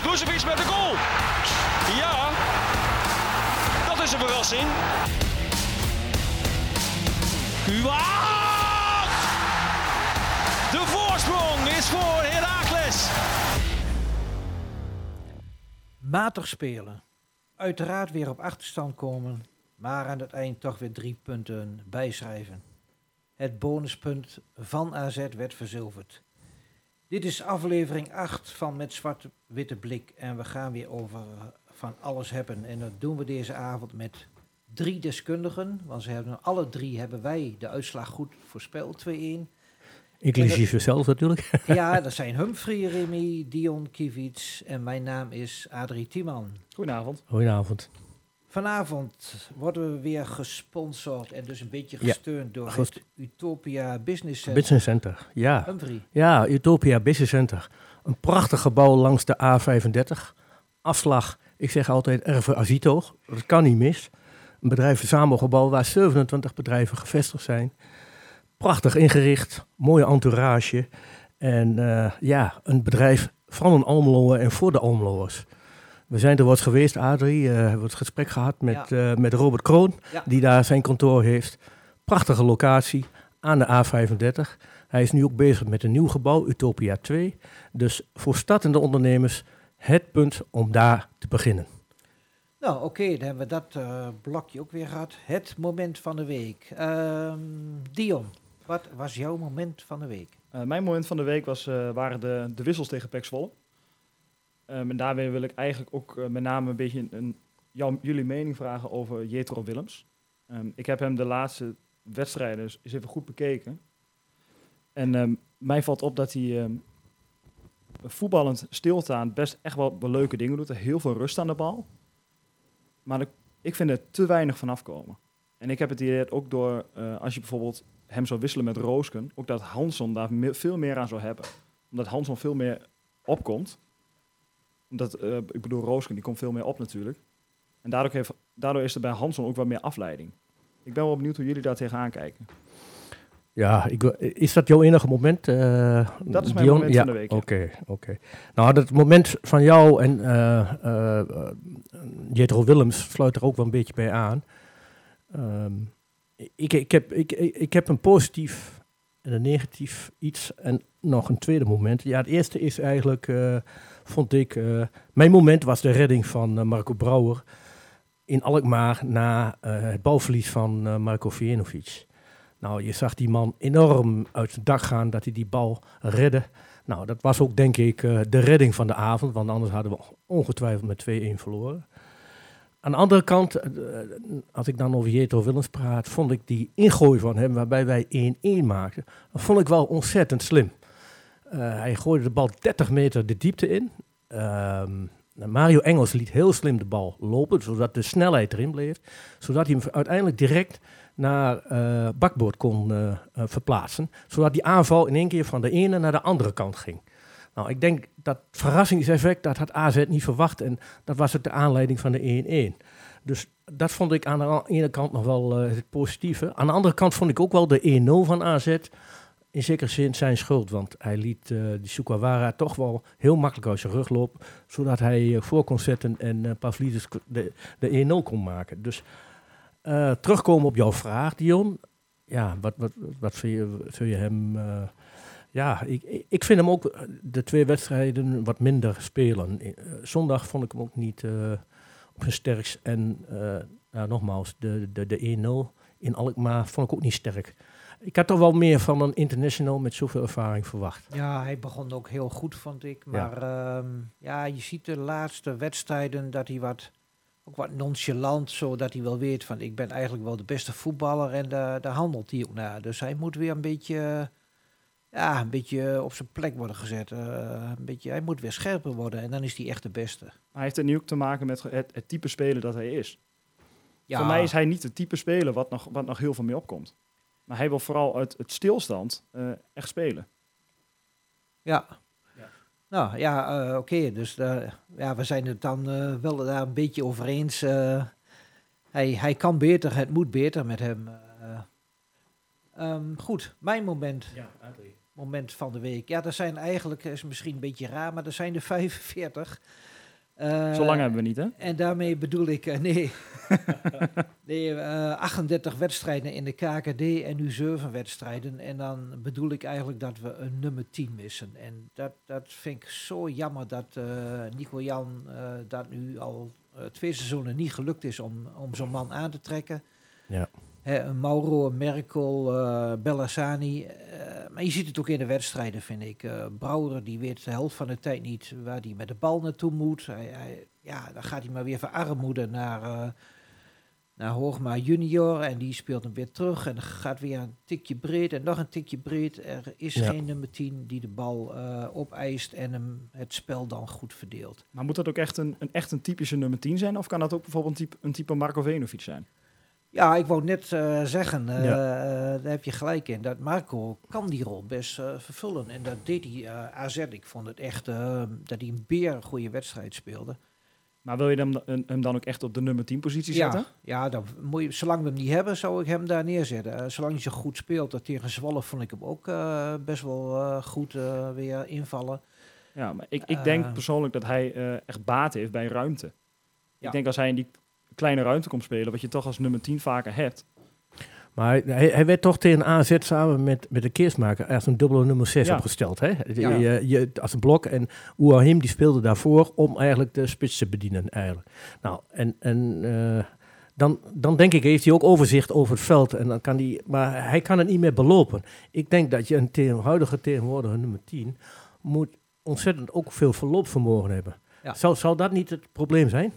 Guzevic met de goal. Ja, dat is een verrassing. Kuat! De voorsprong is voor Heracles. Matig spelen. Uiteraard weer op achterstand komen, maar aan het eind toch weer drie punten bijschrijven. Het bonuspunt van AZ werd verzilverd. Dit is aflevering 8 van Met Zwart-Witte Blik en we gaan weer over eh, van alles hebben. En dat doen we deze avond met drie deskundigen, want ze hebben, alle drie hebben wij de uitslag goed voorspeld, 2-1. Inclusief jezelf natuurlijk. Ja, dat zijn Humphrey, Remy, Dion Kiewicz en mijn naam is Adrie Tiemann. Goedenavond. Goedenavond. Vanavond worden we weer gesponsord en dus een beetje Ja, gesteund door goed. het Utopia Business Center. Business Center, ja. Humphrey. Ja, Utopia Business Center. Een prachtig gebouw langs de A35. Afslag, ik zeg altijd Erve Azito. Dat kan niet mis. Een bedrijvenverzamelgebouw waar 27 bedrijven gevestigd zijn. Prachtig ingericht, mooie entourage. En eh, ja, een bedrijf van een Almeloer en voor de Almeloers. We zijn er wat geweest, Adrie. eh, hebben het gesprek gehad met, eh, met Robert Kroon, Ja. die daar zijn kantoor heeft. Prachtige locatie aan de A35. Hij is nu ook bezig met een nieuw gebouw, Utopia 2. Dus voor startende ondernemers het punt om daar te beginnen. Nou, oké, dan hebben we dat eh, blokje ook weer gehad. Het moment van de week. Ehm, Dion, wat was jouw moment van de week? Eh, mijn moment van de week was, eh, waren de, de wissels tegen Pek Zwolle. Ehm, en daarbij wil ik eigenlijk ook eh, met name een beetje een, jullie mening vragen over Jetro Willems. Ehm, ik heb hem de laatste wedstrijden eens even goed bekeken. En ehm, mij valt op dat hij voetballend stilstaan best echt wel, leuke dingen doet. Heel veel rust aan de bal. Maar ik- vind er te weinig van afkomen. En ik heb het idee ook door, eh, als je bijvoorbeeld hem zou wisselen met Roosken, ook dat Hanson daar veel meer aan zou hebben. Omdat Hanson veel meer opkomt. Omdat, eh, ik bedoel, Roosken die komt veel meer op natuurlijk. En daardoor, heeft, daardoor is er bij Hanson ook wat meer afleiding. Ik ben wel benieuwd hoe jullie daar tegenaan kijken. Ja, ik, is dat jouw enige moment? eh, Dat is mijn Dion? moment ja, van de week. Oké, oké. Nou, dat moment van jou en eh Jetro Willems sluit er ook wel een beetje bij aan. Ehm, ik, ik, heb, ik, ik, ik heb een positief en een negatief iets en nog een tweede moment. Ja, het eerste is eigenlijk, vond ik, eh, mijn moment was de redding van eh, Marco Brouwer in Alkmaar na eh, het balverlies van Marco Vijenovic. Nou, je zag die man enorm uit zijn dak gaan dat hij die bal redde. Nou, dat was ook denk ik de redding van de avond, want anders hadden we ongetwijfeld met 2-1 verloren. Aan de andere kant, als ik dan over Jetro Willems praat, vond ik die ingooi van hem, waarbij wij 1-1 maakten, dat vond ik wel ontzettend slim. Eh, hij gooide de bal 30 meter de diepte in. Ehm, Mario Engels liet heel slim de bal lopen, zodat de snelheid erin bleef. Zodat hij hem uiteindelijk direct naar eh bakboord kon eh, verplaatsen. Zodat die aanval in één keer van de ene naar de andere kant ging. Nou, ik denk dat verrassingseffect, dat had AZ niet verwacht. En dat was het de aanleiding van de 1-1. Dus dat vond ik aan de ene kant nog wel het positieve. Aan de andere kant vond ik ook wel de 1-0 van AZ in zekere zin zijn schuld. Want hij liet eh die Sukawara toch wel heel makkelijk uit zijn rug lopen. Zodat hij eh, voor kon zetten en eh Pavlidis de, de 1-0 kon maken. Dus terugkomen op jouw vraag, Dion. Ja, wat, wat, wat vind, je, vind je hem... ja, ik, ik- vind hem ook de twee wedstrijden wat minder spelen. Zondag vond ik hem ook niet op zijn sterkst. En nou, nogmaals, de, de, de 1-0 in Alkmaar vond ik ook niet sterk. Ik had toch wel meer van een international met zoveel ervaring verwacht. Ja, hij begon ook heel goed, vond ik. Maar ja, ja je ziet de laatste wedstrijden dat hij wat, ook wat nonchalant, zodat hij wel weet van ik ben eigenlijk wel de beste voetballer en daar, daar handelt hij ook naar. Dus hij moet weer een beetje, ja, een beetje op zijn plek worden gezet. Eh, een beetje, hij moet weer scherper worden en dan is hij echt de beste. Maar hij heeft er nu ook te maken met het, het type speler dat hij is. Ja, Voor mij is hij niet het type speler wat nog, wat nog heel veel mee opkomt. Maar hij wil vooral uit het stilstand eh, echt spelen. Ja. Nou ja, eh, oké. dus daar- ja, we zijn het dan eh, wel daar een beetje over eens. eh, hij, hij kan beter, het moet beter met hem. eh. Ehm, goed, mijn moment. moment van de week. Ja, er zijn eigenlijk, is misschien een beetje raar, maar er zijn er 45. Eh, Zo lang hebben we niet, hè? En daarmee bedoel ik, eh, nee, nee eh, 38 wedstrijden in de KKD en nu 7 wedstrijden. En dan bedoel ik eigenlijk dat we een nummer 10 missen. En dat, dat vind ik zo jammer dat eh, Nico Jan eh, dat nu al eh, twee seizoenen niet gelukt is om, om zo'n man aan te trekken. Ja. Een Mauro, een Merkel, eh Bellassani. eh, maar je ziet het ook in de wedstrijden, vind ik. Eh Brouwer, die weet de helft van de tijd niet waar hij met de bal naartoe moet. Hij, hij- ja, dan gaat hij maar weer van armoede naar, eh naar Hoogma junior. En die speelt hem weer terug. En dan gaat weer een tikje breed en nog een tikje breed. Er is Ja. geen nummer 10 die de bal eh opeist en hem het spel dan goed verdeelt. Maar moet dat ook echt een, een, echt een typische nummer 10 zijn? Of kan dat ook bijvoorbeeld een type, een type Marco Venovic zijn? Ja, ik wou net eh, zeggen, eh, Ja. eh, daar heb je gelijk in, dat Marco kan die rol best vervullen. En dat deed hij AZ. Ik vond het echt dat hij een beer een goede wedstrijd speelde. Maar wil je hem, hem, dan ook echt op de nummer 10 positie zetten? Ja, ja dan moet je, zolang we hem niet hebben, zou ik hem daar neerzetten. Zolang hij zo goed speelt, dat tegen Zwolle vond ik hem ook best wel goed weer invallen. Ja, maar ik, ik denk persoonlijk dat hij echt baat heeft bij ruimte. Ja. Ik denk als hij in die kleine ruimte komt spelen, wat je toch als nummer 10 vaker hebt. Maar hij, hij, werd toch tegen AZ samen met, met de Keersmaker echt een dubbele nummer 6 Ja. opgesteld. Hè? Ja. Je, je, als een blok en Ouahim die speelde daarvoor om eigenlijk de spits te bedienen. Eigenlijk. Nou, en, en eh, dan, dan denk ik, heeft hij ook overzicht over het veld. En dan kan hij, maar hij kan het niet meer belopen. Ik denk dat je een huidige tegenwoordige nummer 10 moet ontzettend ook veel verloopvermogen hebben. Ja. Zou, zou dat niet het probleem zijn?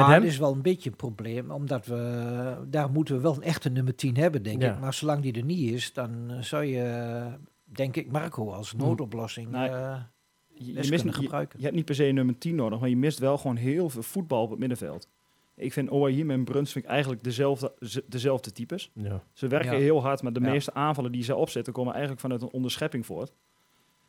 Hem? dat is wel een beetje een probleem, omdat we daar moeten we wel een echte nummer 10 hebben, denk Ja. ik. Maar zolang die er niet is, dan eh, zou je, denk ik, Marco als noodoplossing Nou, eh, Je, je, mist, je, gebruiken. je hebt niet per se een nummer 10 nodig, maar je mist wel gewoon heel veel voetbal op het middenveld. Ik vind Oahim en Bruns vind ik eigenlijk dezelfde, dezelfde types. Ja. Ze werken Ja. heel hard, maar de Ja. meeste aanvallen die ze opzetten komen eigenlijk vanuit een onderschepping voort.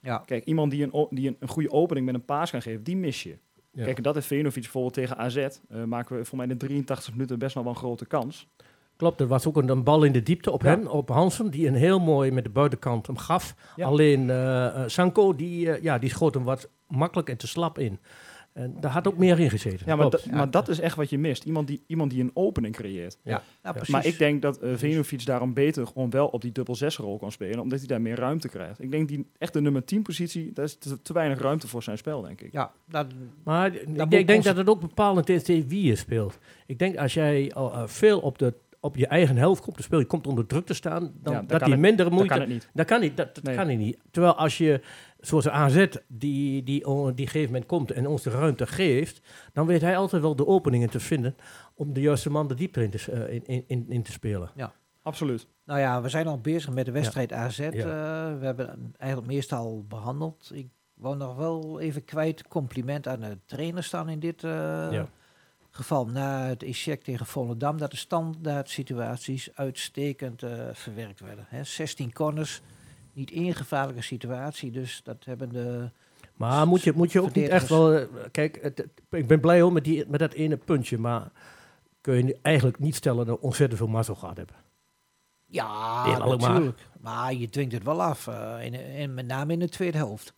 ja. Kijk, iemand die, een, die een, een goede opening met een paas kan geven, die mis je. Ja. Kijk, dat heeft Venovic bijvoorbeeld tegen AZ. eh, maken we voor mij in de 83 minuten best wel wel een grote kans. Klopt, er was ook een, een bal in de diepte op Ja. hem, op Hansen, die een heel mooi met de buitenkant hem gaf. Ja. Alleen eh, Sanko, die, ja, die schoot hem wat makkelijk en te slap in. En daar had ook meer in gezeten. Ja, maar, da- maar dat is echt wat je mist. Iemand die, iemand die een opening creëert. Ja. precies. Maar ik denk dat eh Venovic daarom beter gewoon wel op die dubbel 6 rol kan spelen, omdat hij daar meer ruimte krijgt. Ik denk die echt de nummer 10 positie, daar is te, te weinig ruimte voor zijn spel, denk ik. ja, dat, Maar ik denk, dat het ook bepalend is wie je speelt. Ik denk als jij al, eh, veel op, de, op je eigen helft komt te spelen, je komt onder druk te staan, dan, Ja, dat kan die het- minder Dat moeite... kan het niet. Dat kan niet, dat, dat Nee. kan hij niet. Terwijl als je, zoals AZ, die, die, op die gegeven moment komt en ons de ruimte geeft, dan weet hij altijd wel de openingen te vinden om de juiste man de diepte in te, eh, in, in, in, te spelen. Absoluut. nou ja, we zijn al bezig met de wedstrijd AZ. Ja. eh, we hebben hem eigenlijk meestal behandeld. Ik wou nog wel even kwijt, compliment aan de trainer staan in dit eh, Ja. geval. Na het eject tegen Volendam, dat de standaard situaties uitstekend verwerkt werden. Hè. 16 corners, niet één gevaarlijke situatie, dus dat hebben de... Maar moet je, moet je ook niet echt wel... eh, Kijk, het, ik ben blij hoor met, die, met dat ene puntje, maar kun je nu eigenlijk niet stellen dat we ontzettend veel mazzel gehad hebben. Ja, Eerlijk maar. natuurlijk. Maar. je dwingt het wel af, eh, in, in, met name in de tweede helft.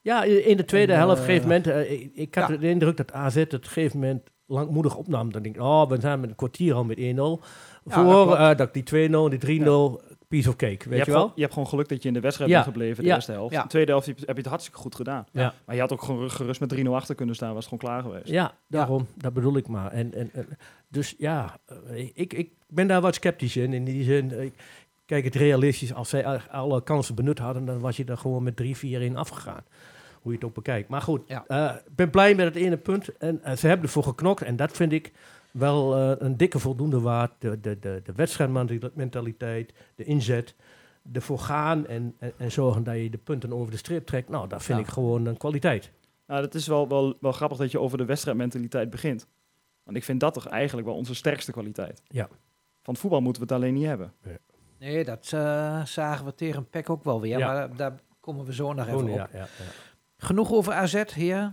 Ja, in in de tweede En, helft, een eh, gegeven moment, ik, ik had ja. de indruk dat AZ het gegeven moment langmoedig opnam. Dan denk ik, oh, we zijn met een kwartier al met 1-0. dat Voor dat ik die 2-0 en die 3-0, piece of cake, weet je, wel? Gewoon, je hebt gewoon geluk dat je in de wedstrijd Ja. bent gebleven, de Ja. eerste helft. Ja. De tweede helft heb je het hartstikke goed gedaan. Ja. Maar je had ook gewoon gerust met 3-0 achter kunnen staan, was het gewoon klaar geweest. Ja, daarom, dat bedoel ik maar. En, en, en- dus ja, eh, ik, ik ben daar wat sceptisch in. In die zin, eh, ik kijk het realistisch. Als zij alle kansen benut hadden, dan was je er gewoon met 3-4 in afgegaan. Hoe je het ook bekijkt. Maar goed, Ja. eh, ik ben blij met het ene punt. En eh, ze hebben ervoor geknokt. En dat vind ik wel eh, een dikke voldoende waard. De, de, de, de wedstrijdmentaliteit, de inzet. Ervoor gaan en, en, en zorgen dat je de punten over de streep trekt. Nou, dat vind Ja. ik gewoon een kwaliteit. Nou, dat is wel, wel, wel grappig dat je over de wedstrijdmentaliteit begint. Want ik vind dat toch eigenlijk wel onze sterkste kwaliteit. Ja. Van het voetbal moeten we het alleen niet hebben. Nee, dat eh, zagen we tegen PEC ook wel weer. Ja. Maar daar komen we zo nog even op. ja, ja, ja. Genoeg over AZ, heer.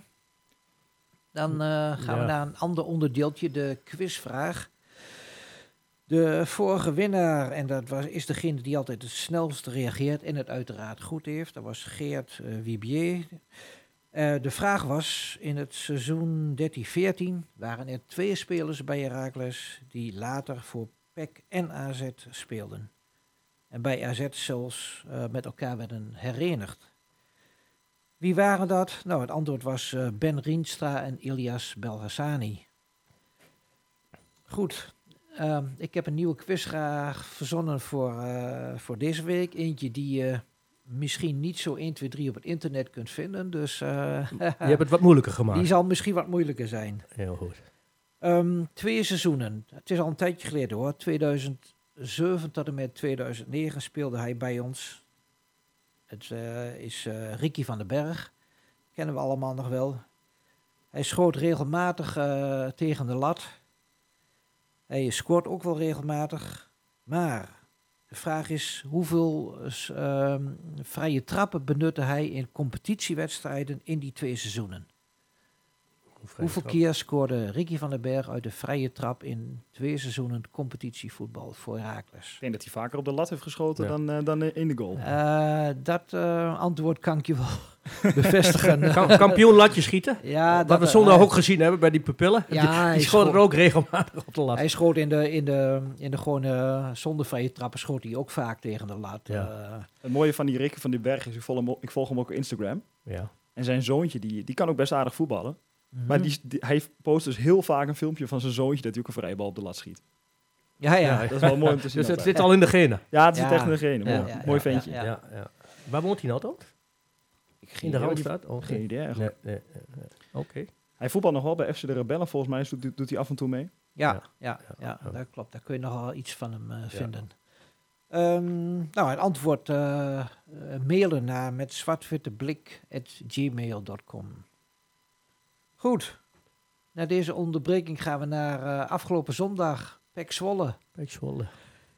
Dan eh, gaan we naar een ander onderdeeltje, de quizvraag. De vorige winnaar, en dat was, is degene die altijd het snelst reageert en het uiteraard goed heeft, dat was Geert eh Wibier. Eh, de vraag was, in het seizoen 13-14 waren er twee spelers bij Heracles die later voor PEC en AZ speelden. En bij AZ zelfs met elkaar werden herenigd. Wie waren dat? Nou, het antwoord was eh, Ben Rienstra en Ilias Belhassani. Goed, ehm, ik heb een nieuwe quiz graag verzonnen voor, eh, voor deze week. Eentje die je misschien niet zo 1, 2, 3 op het internet kunt vinden. Dus eh, Je hebt het wat moeilijker gemaakt. die zal misschien wat moeilijker zijn. Heel goed. Ehm, twee seizoenen. Het is al een tijdje geleden hoor. 2007 tot en met 2009 speelde hij bij ons. Het eh, is eh, Ricky van den Berg. Kennen we allemaal nog wel. Hij schoot regelmatig eh, tegen de lat. Hij scoort ook wel regelmatig. Maar de vraag is hoeveel ehm, vrije trappen benutte hij in competitiewedstrijden in die twee seizoenen? Hoeveel keer scoorde Ricky van den Berg uit de vrije trap in twee seizoenen competitievoetbal voor Heracles? Ik denk dat hij vaker op de lat heeft geschoten Ja. dan, eh, dan in de goal. Eh, dat eh, antwoord kan ik je wel bevestigen. Kam- kampioen latje schieten. ja, Wat dat, we zondag eh, ook gezien hebben bij die pupillen. Ja, die hij die schoten er schoot- ook regelmatig op de lat. Hij schoot in de, in de, in de gewone zonder vrije trappen schoot hij ook vaak tegen de lat. Ja. Eh, Het mooie van die Rikke van den Berg is, ik volg hem, ook- ik volg hem ook op Instagram. Ja. En zijn zoontje, die, die kan ook best aardig voetballen. Mhm. Maar die, die- hij post dus heel vaak een filmpje van zijn zoontje dat hij ook een vrije bal op de lat schiet. ja, ja. Ja, Dat is wel mooi om te zien. Dus het zit al in de genen. Ja, het zit Ja. echt in degene. Ja, Mooi, ja, mooi ja, ventje. ja. Ja. Ja, Waar woont hij nou? Ik In de Randstad? Oh, Geen idee eigenlijk. Nee, nee, nee, nee. Oké. Hij voetbalt nog wel bij FC de Rebellen volgens mij. Doet, doet hij af en toe mee. Ja, Ja. ja, ja, Ja. dat klopt. Daar kun je nogal iets van hem eh, vinden. Ehm, nou, het antwoord eh, eh, mailen naar met zwartwitte blik gmail.com. Goed. Na deze onderbreking gaan we naar eh, afgelopen zondag, Pek Zwolle. Pek Zwolle.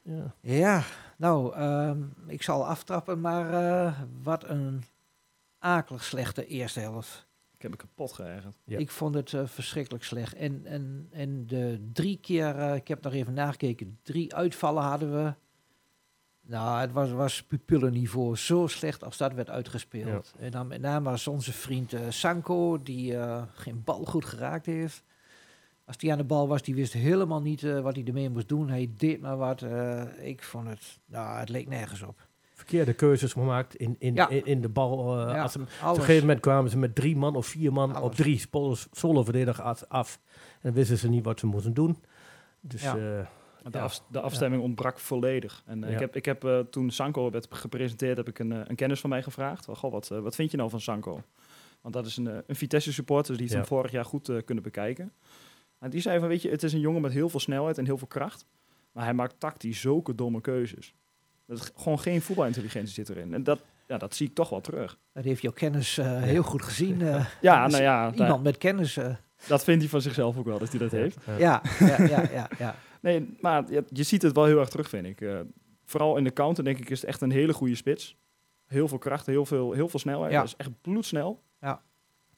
Ja. Ja, nou, ehm, ik zal aftrappen, maar eh, wat een akelig slechte eerste helft. Ik heb me kapot geërgerd. Ja. Ik vond het eh, verschrikkelijk slecht. En, en, en de drie keer, eh, ik heb nog even nagekeken, drie uitvallen hadden we. Nou, het was, was pupillenniveau zo slecht als dat werd uitgespeeld. En dan met name was onze vriend eh, Sanko, die eh, geen bal goed geraakt heeft. Als die aan de bal was, die wist helemaal niet eh, wat hij ermee moest doen. Hij deed maar wat. ik vond het, nou, het leek nergens op. Verkeerde keuzes gemaakt in, in, Ja. in, in de bal. Ja, als ze- op een gegeven moment kwamen ze met drie man of vier man Alles. op drie Zwolle verdedigers af. En wisten ze niet wat ze moesten doen. Dus Ja. De, af- de afstemming ontbrak volledig. En eh, ik heb, ik heb eh, toen Sanko werd gepresenteerd, heb ik een, eh, een kennis van mij gevraagd. Van, Goh, wat, wat vind je nou van Sanko? Want dat is een, een Vitesse supporter, dus die heeft hem vorig jaar goed kunnen bekijken. En die zei van, weet je, het is een jongen met heel veel snelheid en heel veel kracht. Maar hij maakt tactisch zulke domme keuzes. Dat gewoon geen voetbalintelligentie zit erin. En dat, ja, dat zie ik toch wel terug. Dat heeft jouw kennis heel goed gezien. Ja, Dus nou ja, Iemand met kennis. dat vindt hij van zichzelf ook wel, dat hij dat heeft. ja, ja, ja, ja, ja. Nee, maar je, je ziet het wel heel erg terug, vind ik. Eh, vooral in de counter, denk ik, is het echt een hele goede spits. Heel veel kracht, heel veel, heel veel snelheid. Ja. Dat is echt bloedsnel. Ja.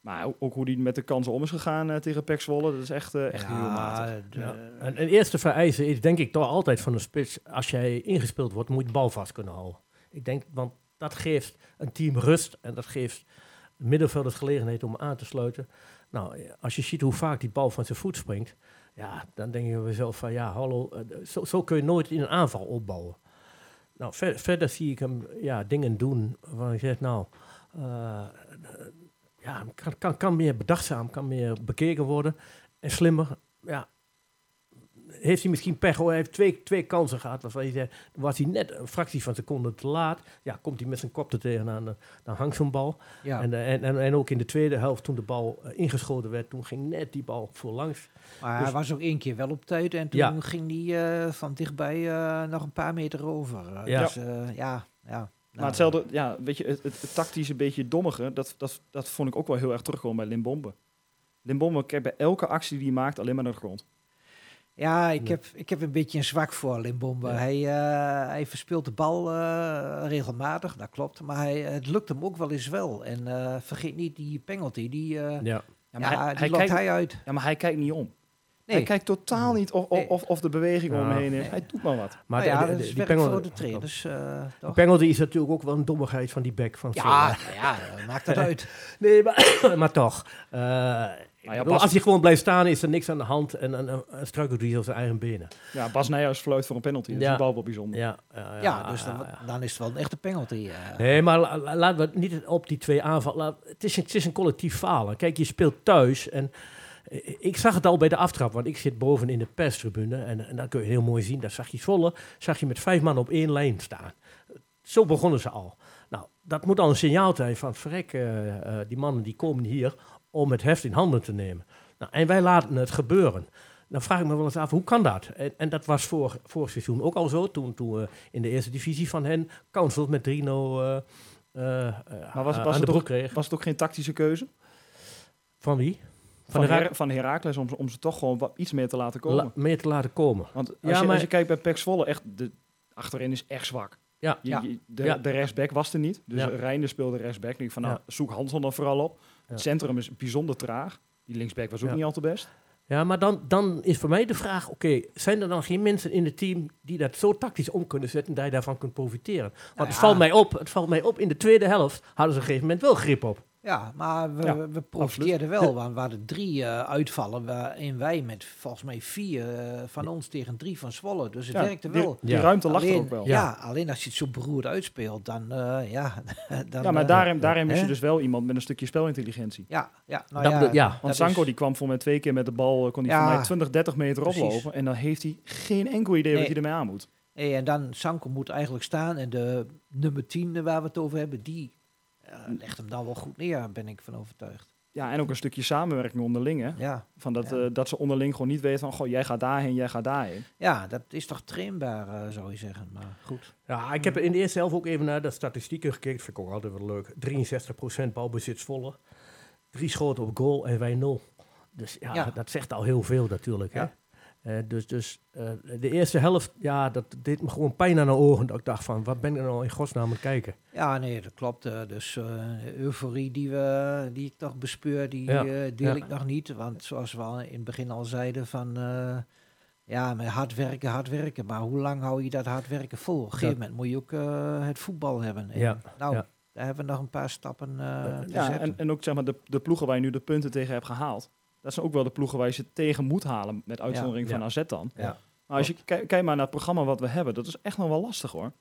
Maar ook, ook hoe die met de kansen om is gegaan eh, tegen Pek Zwolle, dat is echt, eh, echt heel matig. de- Ja. En een eerste vereiste is denk ik toch altijd van een spits. Als jij ingespeeld wordt, moet je de bal vast kunnen houden. Ik denk, want dat geeft een team rust en dat geeft het middenveld de gelegenheid om aan te sluiten. Nou, als je ziet hoe vaak die bal van zijn voet springt, ja, dan denk je bij jezelf van ja, hallo, eh, zo, zo kun je nooit in een aanval opbouwen. Nou, ver- verder zie ik hem ja, dingen doen waarvan ik zeg, nou, eh, ja, kan, kan, kan meer bedachtzaam, kan meer bekeken worden en slimmer. Ja, heeft hij misschien pech hoor. Hij heeft twee, twee kansen gehad. Waarvan je zegt, was hij net een fractie van een seconde te laat. Ja, komt hij met zijn kop er tegenaan, dan, dan hangt zo'n bal. ja. En, eh, en, en, en ook in de tweede helft, toen de bal eh, ingeschoten werd, toen ging net die bal voorlangs. maar dus- hij was ook één keer wel op tijd en toen Ja. ging hij eh, van dichtbij eh, nog een paar meter over. Eh, Ja. Dus eh, ja, ja. Nou, maar hetzelfde, ja, weet je, het, het, het tactisch een beetje dommige, dat, dat, dat vond ik ook wel heel erg terugkomen bij Limbombe. Limbombe kijkt bij elke actie die hij maakt alleen maar naar de grond. Ja, ik Ja. heb, ik heb een beetje een zwak voor Limbombe. Ja. Hij, eh, hij verspeelt de bal eh, regelmatig, dat klopt. Maar hij, het lukt hem ook wel eens wel. En eh, vergeet niet die penalty, die, eh, Ja. Ja, ja, maar hij, die hij kijkt, hij uit. ja, maar hij kijkt niet om. Nee. Hij kijkt totaal niet of, of, of, of de beweging om hem Ja. heen is. Nee. Hij doet maar wat. Maar nou ja, de- dat de- is die werk penalty- voor de trainers. eh, toch? penalty is natuurlijk ook wel een dommigheid van die back van Ja, ja, eh, maakt dat uit. Nee, maar, maar toch. Eh, ik ja, bedoel, Bas- als hij gewoon blijft staan, is er niks aan de hand. En dan uh, struikelt hij op zijn eigen benen. Ja, Bas Nijhuis fluit voor een penalty. Dat is wel bijzonder. Ja, ja, Ja, dus ja, dan, ja. dan is het wel een echte penalty. eh. Nee, maar la- la- laten we het niet op die twee aanvallen. Het is, een, het is een collectief falen. Kijk, je speelt thuis en eh, ik zag het al bij de aftrap, want ik zit boven in de perstribune en, en dat kun je heel mooi zien. Daar zag je Zwolle, zag je met vijf man op één lijn staan. Zo begonnen ze al. Nou, dat moet al een signaal zijn van verrek, eh, die mannen die komen hier om het heft in handen te nemen. Nou, en wij laten het gebeuren. Dan vraag ik me wel eens af, hoe kan dat? En, en dat was voor, vorig seizoen ook al zo, toen, toen we in de eerste divisie van hen Council met 3-0 eh, eh, eh, Maar was, aan was, de het broek ook, kreeg. was het ook geen tactische keuze? Van wie? Van, Her van Heracles om, ze- om ze toch gewoon wat, iets meer te laten komen. La- meer te laten komen. Want als, Ja, je, maar- als je kijkt bij Pek Zwolle, echt, de, achterin is echt zwak. Ja. Je- Ja. je- de, Ja. de rechtsback was er niet. Dus Ja. Reijnder speelde rechtsback. Ik denk van, nou, Ja. zoek Hansel dan vooral op. Het centrum is bijzonder traag. Die linksback was ook niet al te best. Ja, maar dan, dan is voor mij de vraag, oké, zijn er dan geen mensen in het team die dat zo tactisch om kunnen zetten dat je daarvan kunt profiteren? Want Nou het, valt mij op, het valt mij op, in de tweede helft hadden ze op een gegeven moment wel grip op. Ja, maar we, Ja, we profiteerden wel. Want we hadden drie eh, uitvallen waarin wij met volgens mij vier eh, van ons tegen drie van Zwolle. Dus het Ja, werkte wel. die Ja. ruimte lag er alleen, ook wel. Ja. Ja. alleen als je het zo beroerd uitspeelt, dan eh, ja. dan, Ja, maar daarin, daarin mis je dus wel iemand met een stukje spelintelligentie. Ja, ja, nou Dat ja, dat Want is- Sanko die kwam voor mij twee keer met de bal, kon hij Ja, voor mij 20, 30 meter precies. oplopen. En dan heeft hij geen enkel idee wat hij ermee aan moet. Hey, en dan Sanko moet eigenlijk staan. En de nummer 10 waar we het over hebben, die legt hem dan wel goed neer, ben ik van overtuigd. Ja, en ook een stukje samenwerking onderling. Hè? Ja, Van dat, Ja. eh, dat ze onderling gewoon niet weten van, goh, jij gaat daarheen, jij gaat daarheen. ja dat is toch trainbaar, eh, zou je zeggen. Maar goed. Ja, ik heb in de eerste helft ook even naar de statistieken gekeken. Dat vind ik ook altijd wel leuk. 63% balbezit Zwolle. Drie schoten op goal en wij nul. Dus ja, Ja. dat zegt al heel veel natuurlijk. Hè? Eh, dus dus eh, de eerste helft, ja, dat deed me gewoon pijn aan de ogen. Dat ik dacht van, wat ben ik nou in godsnaam aan het kijken? Ja, nee, dat klopt. eh, dus eh, de euforie die, we, die ik toch bespeur, die Ja, eh, deel ja. ik nog niet. Want zoals we al in het begin al zeiden, van eh, ja, met hard werken, hard werken. Maar hoe lang hou je dat hard werken vol? Op een gegeven moment moet je ook eh, het voetbal hebben. En, Ja, Nou, ja. daar hebben we nog een paar stappen eh te Ja, zetten. en, en ook zeg maar, de, de ploegen waar je nu de punten tegen hebt gehaald. Dat zijn ook wel de ploegen waar je ze tegen moet halen. Met uitzondering Ja. van AZ dan. Ja. Maar als je kijkt kijk maar naar het programma wat we hebben. Dat is echt nog wel lastig hoor.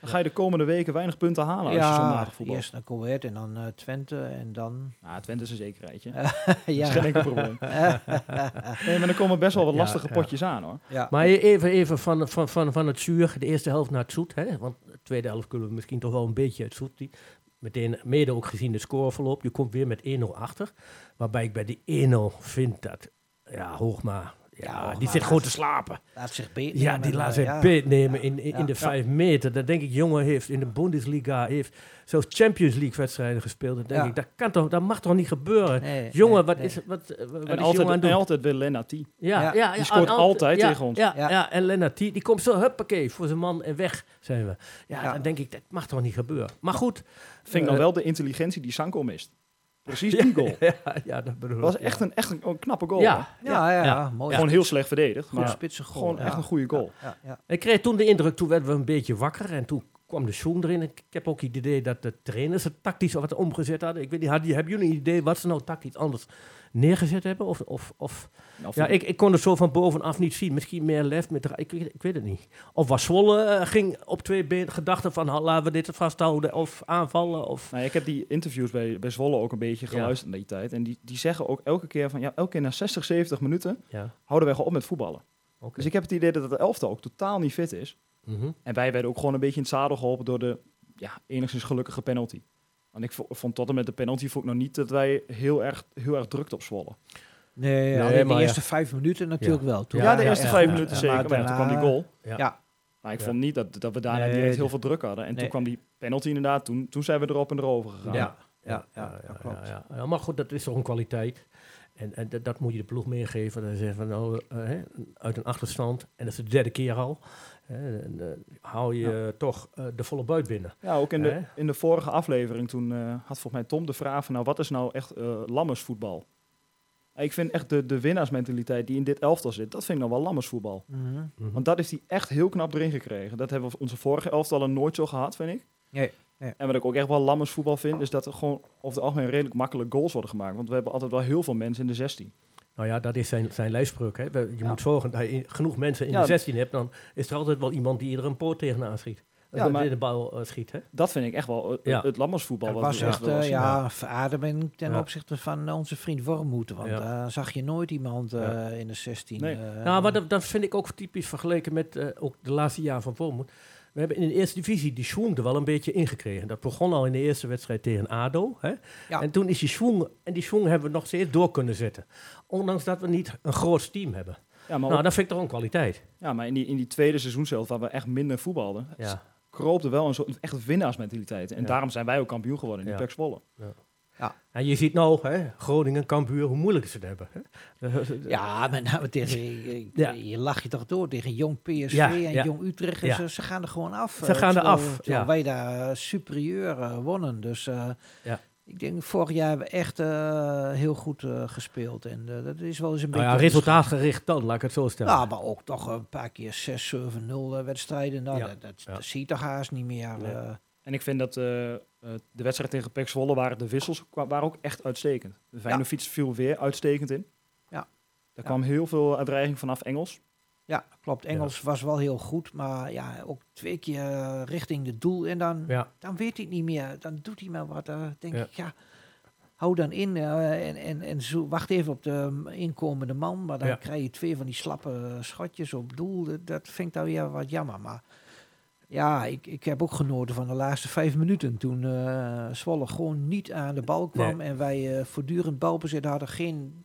Dan ga je de komende weken weinig punten halen als je zo ja, matig voetbal. eerst naar Coët en dan eh, Twente en dan... Nou, Twente is een zekerheidje. ja. Dat is geen enkel probleem. Nee, maar er komen best wel wat lastige ja. potjes aan hoor. ja. Maar even, even van, van, van, van het zuur, de eerste helft naar het zoet. Hè? Want de tweede helft kunnen we misschien toch wel een beetje het zoet. Meteen, mede ook gezien de scoreverloop. Je komt weer met 1-0 achter. Waarbij ik bij die 1-0 vind dat, ja, Hoogma, ja, die zit gewoon te slapen. Laat zich beet Ja, die laat eh, zich ja. beet nemen in, in, de vijf meter. Dan denk ik, jongen heeft in de Bundesliga, heeft zelfs Champions League wedstrijden gespeeld. Dan denk Ja. ik, dat, kan toch, dat mag toch niet gebeuren? Nee, jongen, nee, wat nee. is, wat, wat is En jongen aan altijd, het doen? en altijd wil Lennartie. Ja, Ja. ja, ja, Die scoort altijd ja, tegen ons. Ja, ja. Ja. en Lennart, die, komt zo, huppakee, voor zijn man en weg zijn we. Ja, Ja. dan denk ik, dat mag toch niet gebeuren. Maar goed. Vind ik eh, dan wel de intelligentie die Sanko mist. Precies die goal. ja, ja, dat bedoel Dat was ik, echt, ja. een, echt een, een knappe goal. Ja? Ja, ja, ja, Ja. mooi. Gewoon heel slecht verdedigd. Goed Maar spitse goal. gewoon ja. echt een goede goal. Ja, ja. Ik kreeg toen de indruk, toen werden we een beetje wakker en toen kwam de schoen erin. Ik heb ook het idee dat de trainers het tactisch wat omgezet hadden. Ik weet niet, hadden, hebben jullie een idee wat ze nou tactisch anders neergezet hebben? Of, of, of Nou, Ja, ik, ik kon het zo van bovenaf niet zien. Misschien meer lef met ik, weet- ik weet het niet. Of was Zwolle eh, ging op twee benen gedachten van laten we dit vasthouden of aanvallen of Nou, ik heb die interviews bij, bij Zwolle ook een beetje geluisterd in die tijd. En die, die zeggen ook elke keer van, ja, elke keer na 60, 70 minuten ja. houden wij gewoon op met voetballen. Oké. Dus ik heb het idee dat het elftal ook totaal niet fit is. Mhm. En wij werden ook gewoon een beetje in het zadel geholpen door de ja, enigszins gelukkige penalty. Want ik vo- vond tot en met de penalty vond ik nog niet dat wij heel erg, heel erg drukten op Zwolle. Nee, Nee, alleen de ja. eerste vijf minuten natuurlijk wel. Toen Ja, de eerste ja, vijf ja, minuten ja. zeker. Maar toen kwam die goal. Ja. Ja. Maar ik Ja. vond niet dat, dat we daarna Nee, direct heel veel druk hadden. En toen kwam die penalty inderdaad. Toen, toen zijn we erop en erover gegaan. Ja. Ja, ja, klopt. ja, ja. Maar goed, dat is toch een kwaliteit. En, en dat, dat moet je de ploeg meegeven. Dan zeggen van nou, eh, hè, uit een achterstand, en dat is de derde keer al, hè, en, eh, hou je toch eh, de volle buit binnen. Ja, ook in de, in de vorige aflevering toen eh, had volgens mij Tom de vraag van nou wat is nou echt lammersvoetbal? Ik vind echt de, de winnaarsmentaliteit die in dit elftal zit, dat vind ik dan wel lammersvoetbal. Mhm. Want dat is die echt heel knap erin gekregen. Dat hebben we onze vorige elftallen nooit zo gehad, vind ik. Nee, En wat ik ook echt wel lammersvoetbal vind, is dat er gewoon over het algemeen redelijk makkelijk goals worden gemaakt. Want we hebben altijd wel heel veel mensen in de 16. Nou ja, dat is zijn, zijn lijfspreuk. Hè. Je Ja. moet zorgen dat je genoeg mensen in Ja. de 16 hebt. Dan is er altijd wel iemand die er een poort tegenaan schiet. Ja, maar- de bal eh, schiet. Hè. Dat vind ik echt wel eh, Ja. het lammersvoetbal. Dat wat was we echt zien. ja, verademing ten Ja. opzichte van onze vriend Wormoed. Want Ja. daar zag je nooit iemand eh, Ja. in de 16. Nee. nou, maar dat, dat vind ik ook typisch vergeleken met ook de laatste jaren van Vormond. We hebben in de eerste divisie die schwung er wel een beetje ingekregen. Dat begon al in de eerste wedstrijd tegen ADO. Hè? Ja. En toen is die schwung, en die schwung hebben we nog steeds door kunnen zetten. Ondanks dat we niet een groot team hebben. Ja, maar, Nou, dat vind ik toch een kwaliteit. ja, maar in, die, in die tweede seizoenshelft, waar we echt minder voetbalden, Ja. kroop er wel een soort echt winnaarsmentaliteit. En Ja. daarom zijn wij ook kampioen geworden in Ja. die Pek Zwolle. En je ziet nou, hè, Groningen, Cambuur, hoe moeilijk ze het hebben. Hè? Ja, met name tegen, je, Ja. je lach je toch door tegen jong PSV Ja, en ja. jong Utrecht. en Ja. Ze, ze gaan er gewoon af. Ze eh, gaan er af, Terwijl ja. wij daar eh, superieur eh, wonnen. Dus eh, Ja. ik denk, vorig jaar hebben we echt eh, heel goed eh, gespeeld. En eh, dat is wel eens een Nou ja, beetje... resultaatgericht dan, laat ik het zo stellen. Ja, maar ook toch een paar keer 6, 7, 0 eh, wedstrijden. Nou, Ja. dat, dat, Ja. dat zie je toch haast niet meer. Nee. En ik vind dat eh, eh, de wedstrijd tegen Pek Zwolle waren de wissels waren ook echt uitstekend. De Feyenoord viel weer uitstekend in. Ja. Er Ja. kwam heel veel uitdreiging vanaf Engels. ja, klopt. Engels was wel heel goed. Maar ja, ook twee keer eh, richting het doel. En dan, Ja, dan weet hij het niet meer. Dan doet hij maar wat. Dan denk Ja. ik, ja, hou dan in. en en, en zo, wacht even op de mm, inkomende man. Maar dan Ja. krijg je twee van die slappe schotjes op doel. Dat, dat vind ik dan weer wat jammer. Maar ja, ik, ik heb ook genoten van de laatste vijf minuten. Toen eh Zwolle gewoon niet aan de bal kwam. En wij eh, voortdurend balbezit hadden. Geen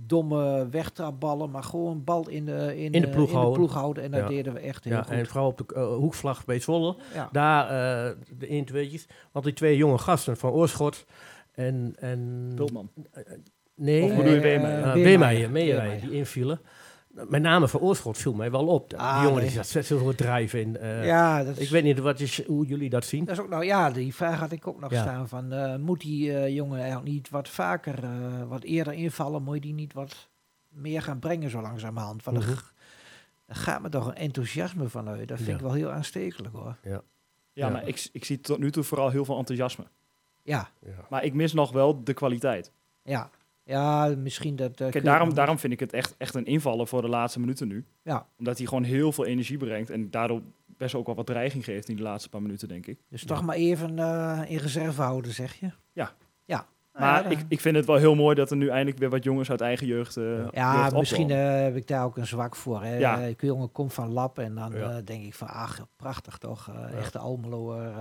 domme wegtrapballen, maar gewoon bal in de, in, In de eh, ploeg in de houden. ploeg houden. En dat Ja. deden we echt heel ja goed. en vooral op de hoekvlag bij Zwolle. ja. Daar eh, de 1 2'tjes. Want die twee jonge gasten van Oorschot en... en Bultman. Nee, Of bedoel je Weemeyer, Weemeyer. die invielen. Met name voor Oorschot viel mij wel op. Die Ah, jongen nee. die zat zet zoveel drijven in. eh, ja, dat is, Ik weet niet wat is, hoe jullie dat zien. Dat is ook nou ja, die vraag had ik ook nog Ja. staan van eh, moet die eh, jongen eigenlijk niet wat vaker, eh, wat eerder invallen, moet je die niet wat meer gaan brengen zo langzamerhand? Want Mhm. er, er gaat me toch een enthousiasme vanuit. Dat vind Ja. ik wel heel aanstekelijk hoor. Ja, Ja. maar ik, ik zie tot nu toe vooral heel veel enthousiasme. Ja, Ja. Maar ik mis nog wel de kwaliteit. ja. Ja, misschien dat... eh, kun daarom, daarom vind ik het echt, echt een invaller voor de laatste minuten nu. Ja, Omdat hij gewoon heel veel energie brengt. En daardoor best ook wel wat dreiging geeft in de laatste paar minuten, denk ik. dus toch maar even eh, in reserve houden, zeg je? Ja. Ja. Maar ja, ik, ik vind het wel heel mooi dat er nu eindelijk weer wat jongens uit eigen jeugd. jeugd Ja, misschien heb ik daar ook een zwak voor. Hè. Ja. Eh, jongen komt van Lap en dan Ja. denk ik van, ach, prachtig toch. Ja. Echte Almeloer.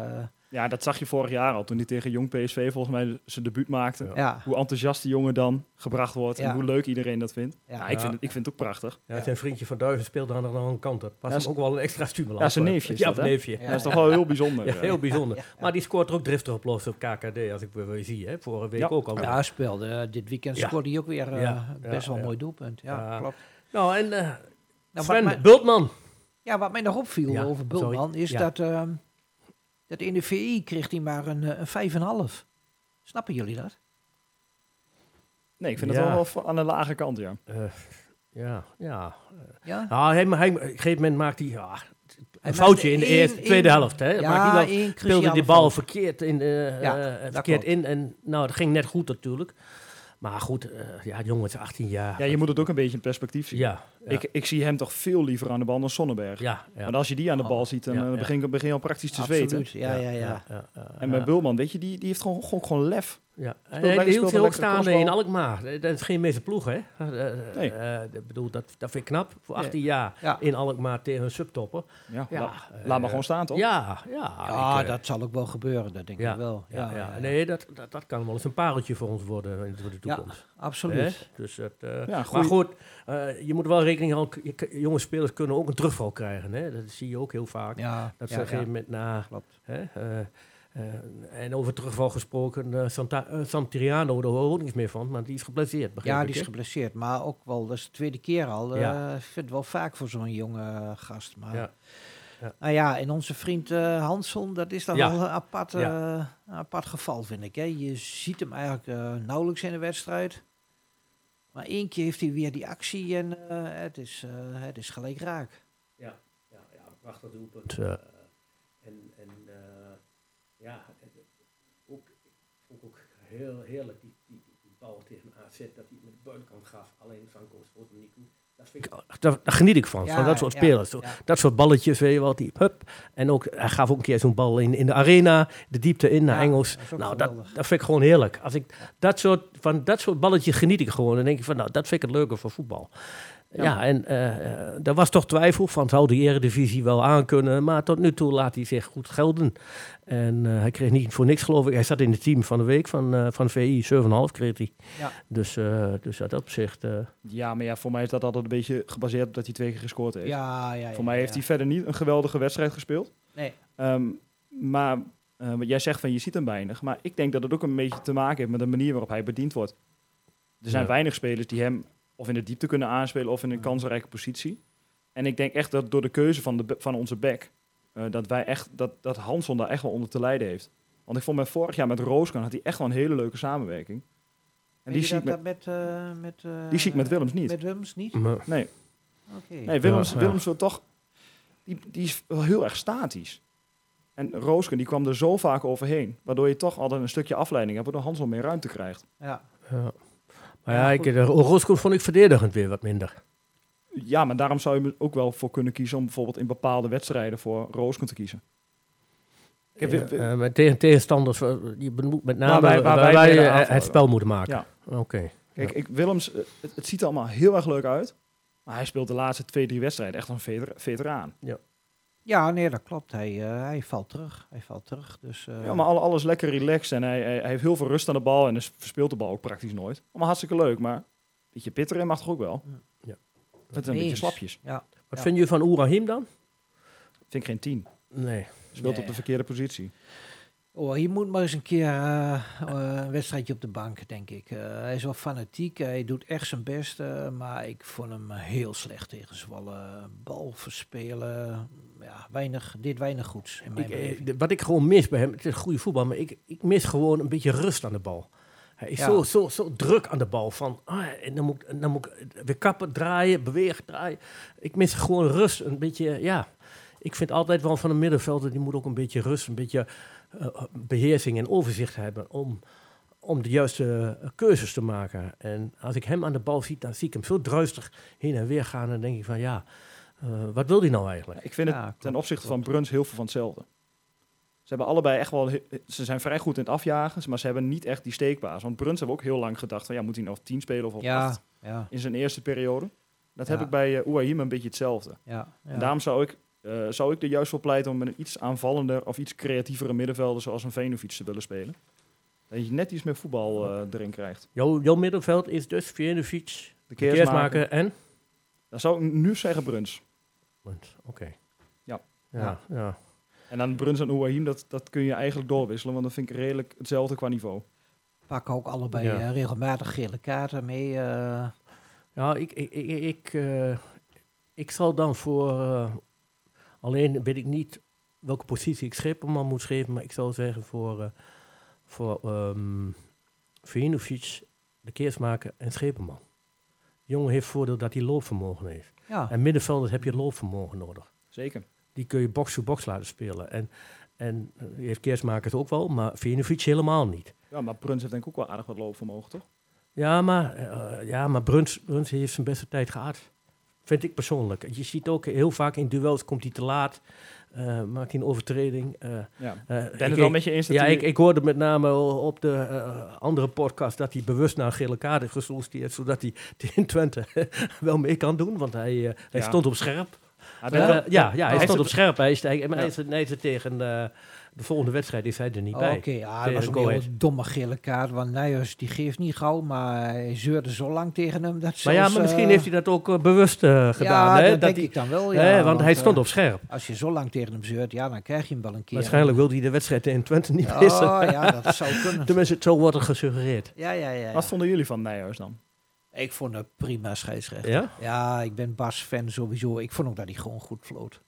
Ja, dat zag je vorig jaar al. Toen hij tegen Jong PSV volgens mij zijn debuut maakte. Ja. Hoe enthousiast die jongen dan gebracht wordt. Ja. En hoe leuk iedereen dat vindt. Ja. Ja, ik, vind het, ik vind het ook prachtig. Ja, zijn vriendje van Duiven speelde aan de andere kant. Dat was Ja, hem ook wel een extra stimulans. Ja, zijn neefje is Ja, dat, neefje. Ja. Ja. Dat is toch wel heel bijzonder. Ja, heel bijzonder. Ja, ja. Maar die scoort er ook driftig op los op KKD, als ik weer zie. Hè. Vorige week Ja. ook al. Ja, hij speelde. eh, dit weekend scoorde hij ook weer eh, Ja, best ja, wel een ja. mooi doelpunt. Ja, klopt. Nou, en eh Nou, wat, Sven mij, Bultman. ja, wat mij nog opviel Ja, over Bultman is Ja. dat, ehm, dat in de VI kreeg hij maar een, eh, een 5,5. Snappen jullie dat? Nee, ik vind Ja. het wel wel aan de lage kant, ja. Eh, ja, ja. Ja? Nou, hij, hij, op een gegeven moment maakt hij ja, een Hij foutje in de eerste, tweede helft. Hè. Ja, Maakt hij wel- één speelde die bal verkeerd, in, eh, Ja, verkeerd in. En nou, dat ging net goed natuurlijk. Maar goed, eh, ja, jongen is 18 jaar. Ja, je moet het ook een beetje in perspectief zien. Ja, ja, Ik, ik zie hem toch veel liever aan de bal dan Sonnenberg. ja, ja. Want als je die aan de bal Oh, ziet, dan ja, eh, begin, je- begin je al praktisch te zweten. Absoluut, ja, ja, ja. ja, ja, En bij ja. Bulman, weet je, die, die heeft gewoon, gewoon, gewoon lef. Ja, hij hield heel staande crossbal. in Alkmaar. Eh, Dat is geen meeste ploeg, hè? Eh, eh, Nee. bedoel, dat, dat vind ik knap. Voor Nee. 18 jaar Ja. in Alkmaar tegen een subtopper. Ja, Ja, laat, laat maar gewoon staan, toch? Ja, ja. Ja, ik, dat zal ook wel gebeuren, dat denk ja, ik wel. Ja, ja, Nee, dat, dat, dat kan wel eens een pareltje voor ons worden in de, voor de Ja, toekomst. absoluut. Hè? Dus Ja, maar goed, eh, je moet wel rekening houden. je Jonge spelers kunnen ook een terugval krijgen. Hè? Dat zie je ook heel vaak. Ja, Dat ze ja, op een gegeven moment na... klopt. Hè, eh, en over terugval gesproken, eh, Santa, eh, Santiriano, daar hoor ik ook niets meer van, maar die is geblesseerd. Ja, ik, die is geblesseerd, maar ook wel, dat is de tweede keer al. Ja. Ik vind het wel vaak voor zo'n jonge gast. Maar, Ja. Ja. Nou ja, en onze vriend Hansson, dat is dan Ja. wel een apart, een apart geval, vind ik. Hè. Je ziet hem eigenlijk nauwelijks in de wedstrijd. Maar één keer heeft hij weer die actie en het, is, het is gelijk raak. Ja, ja, ja prachtig doelpunt. eh, en en eh, ja, en, eh, ook, vond ik ook heel heerlijk die, die, die, die bal tegen AZ, dat hij met de buitenkant gaf. Alleen niet goed. Dat vind ik, daar, daar geniet ik van, Ja, van dat soort ja, spelers. Ja. Dat soort balletjes, weet je wel, die hup. En ook, hij gaf ook een keer zo'n bal in, in de arena, de diepte in naar Ja, Engels. dat Nou, dat, dat vind ik gewoon heerlijk. Als ik dat soort, van dat soort balletjes geniet ik gewoon. Dan denk ik van, nou, dat vind ik het leuke van voetbal. Ja, en eh, eh, er was toch twijfel van, zou die eredivisie wel aankunnen? Maar tot nu toe laat hij zich goed gelden. En eh, hij kreeg niet voor niks, geloof ik. Hij zat in het team van de week van, eh, van VI, 7,5 kreeg hij. Ja. Dus, eh, dus uit dat opzicht... eh, Ja, maar ja, voor mij is dat altijd een beetje gebaseerd op dat hij twee keer gescoord heeft. Ja, ja, ja, voor mij heeft ja. hij verder niet een geweldige wedstrijd gespeeld. Nee. Ehm, maar eh, wat jij zegt van je ziet hem weinig. Maar ik denk dat het ook een beetje te maken heeft met de manier waarop hij bediend wordt. Er zijn Ja. weinig spelers die hem of in de diepte kunnen aanspelen of in een kansrijke positie. En ik denk echt dat door de keuze van, de, van onze back, eh, dat wij echt, dat, dat Hanson daar echt wel onder te lijden heeft. Want ik vond met vorig jaar met Rooskan had hij echt wel een hele leuke samenwerking. En die zie, met, dat met, eh, met, eh, die zie ik met Willems niet. Met Willems niet? maar- nee, Oké. nee Willems, Ja, ja. Willems wil toch, die, die is wel heel erg statisch. En Roosken die kwam er zo vaak overheen, waardoor je toch altijd een stukje afleiding hebt, waardoor Hanson meer ruimte krijgt. Ja. ja. Maar Ja, ja, ik, Rooskoen vond ik verdedigend weer wat minder. Ja, maar daarom zou je er ook wel voor kunnen kiezen om bijvoorbeeld in bepaalde wedstrijden voor Roosken te kiezen. Ja, eh, met tegen, tegenstanders, eh, je met name wij- waar waar wij het spel moeten maken. Ja. Oké. Kijk, Ja. ik, Willems, eh, het, het ziet er allemaal heel erg leuk uit. Maar hij speelt de laatste twee, drie wedstrijden echt een veter- veteraan. ja, nee, dat klopt. Hij, eh, hij valt terug. Hij valt terug. Dus, eh, Ja, maar alle- alles lekker relaxed en hij, hij, hij heeft heel veel rust aan de bal en dus verspeelt de bal ook praktisch nooit. Allemaal hartstikke leuk, maar een beetje pit erin mag toch ook wel? Ja. Met een beetje slapjes. Ja. Wat Ja. vind je van Oerahim dan? Vind ik geen tien. Nee. Speelt Nee. op de verkeerde positie. Oh, hier moet maar eens een keer eh, eh, een wedstrijdje op de bank, denk ik. Eh, hij is wel fanatiek, hij doet echt zijn best, eh, maar ik vond hem heel slecht tegen Zwolle. Bal verspelen, ja, weinig, dit weinig goeds in mijn Ik, eh, beleving. de- wat ik gewoon mis bij hem, het is een goede voetbal, maar ik, ik mis gewoon een beetje rust aan de bal. Hij is Ja. zo, zo, zo druk aan de bal. Van, ah, en dan moet, ik- dan moet ik weer kappen, draaien, bewegen, draaien. Ik mis gewoon rust. Een beetje, ja. Ik vind altijd wel van een middenvelder, die moet ook een beetje rust, een beetje eh, beheersing en overzicht hebben om, om de juiste eh, keuzes te maken. En als ik hem aan de bal zie, dan zie ik hem zo druistig heen en weer gaan. En dan denk ik van, ja, eh, wat wil hij nou eigenlijk? Ik vind Ja, het klopt, ten opzichte klopt. van Bruns heel veel van hetzelfde. Ze hebben allebei echt wel, ze zijn vrij goed in het afjagen, maar ze hebben niet echt die steekbaas. Want Bruns hebben ook heel lang gedacht van ja, moet hij nog op 10 spelen of op Ja, 8 ja, in zijn eerste periode. Dat heb ik bij uh, Ouahim een beetje hetzelfde. ja. ja. En daarom zou ik, eh, zou ik er juist voor pleiten om met een iets aanvallender of iets creatievere middenvelder zoals een Venovic te willen spelen. Dat je net iets meer voetbal eh, erin krijgt. Jouw, jouw middenveld is dus Viernevic, De Keersmaker en... Dan zou ik nu zeggen Bruns. Want, Oké. Ja, Ja. ja. En dan Bruns en Ouahim, dat, dat kun je eigenlijk doorwisselen, want dat vind ik redelijk hetzelfde qua niveau. Pakken ook allebei Ja. eh, regelmatig gele kaarten mee. eh. Ja, ik, ik, ik, ik, eh, ik zal dan voor... eh, alleen weet ik niet welke positie ik Schipperman moet geven, maar ik zou zeggen voor, eh voor ehm Vinovic, de Keersmaker en Schipperman. De jongen heeft voordeel dat hij loopvermogen heeft. ja, En middenvelders heb je loopvermogen nodig. Zeker. Die kun je box-to-box laten spelen. En, en eh, die heeft Keersmakers ook wel, maar Vinovic helemaal niet. Ja, maar Bruns heeft denk ik ook wel aardig wat loopvermogen, toch? Ja, maar, eh, ja, maar Bruns, Bruns heeft zijn beste tijd gehad. Vind ik persoonlijk. Je ziet ook heel vaak in duels komt hij te laat. eh, maakt hij een overtreding. eh, Ja. eh, ben het wel met je eens ja, ik, ik hoorde met name op de eh, andere podcast dat hij bewust naar een gele kaart heeft gesolliciteerd, zodat hij tegen Twente wel mee kan doen, want hij, eh, hij Ja. stond op scherp. Hij Eh, ja, ja, hij heeft stond het- op scherp. Hij is, hij, maar Ja. hij hij er tegen eh, de volgende wedstrijd is hij er niet Oké, bij. ja, dat was een heel domme gele kaart. Want Nijers die geeft niet gauw, maar hij zeurde zo lang tegen hem. Dat Maar ja, maar misschien eh, heeft hij dat ook bewust gedaan. Ja, hè? dat, denk hij, ik dan wel. Ja, hè, want hij stond op scherp. Als je zo lang tegen hem zeurt, ja, dan krijg je hem wel een keer. Waarschijnlijk wilde hij de wedstrijd in Twente niet Oh, missen. ja, dat zou kunnen. Tenminste, zo wordt er gesuggereerd. Ja, ja, ja. ja. Wat vonden jullie van Nijhuis dan? Ik vond het prima scheidsrechter. Ja? Ja, ik ben Bas-fan sowieso. Ik vond ook dat hij gewoon goed floot.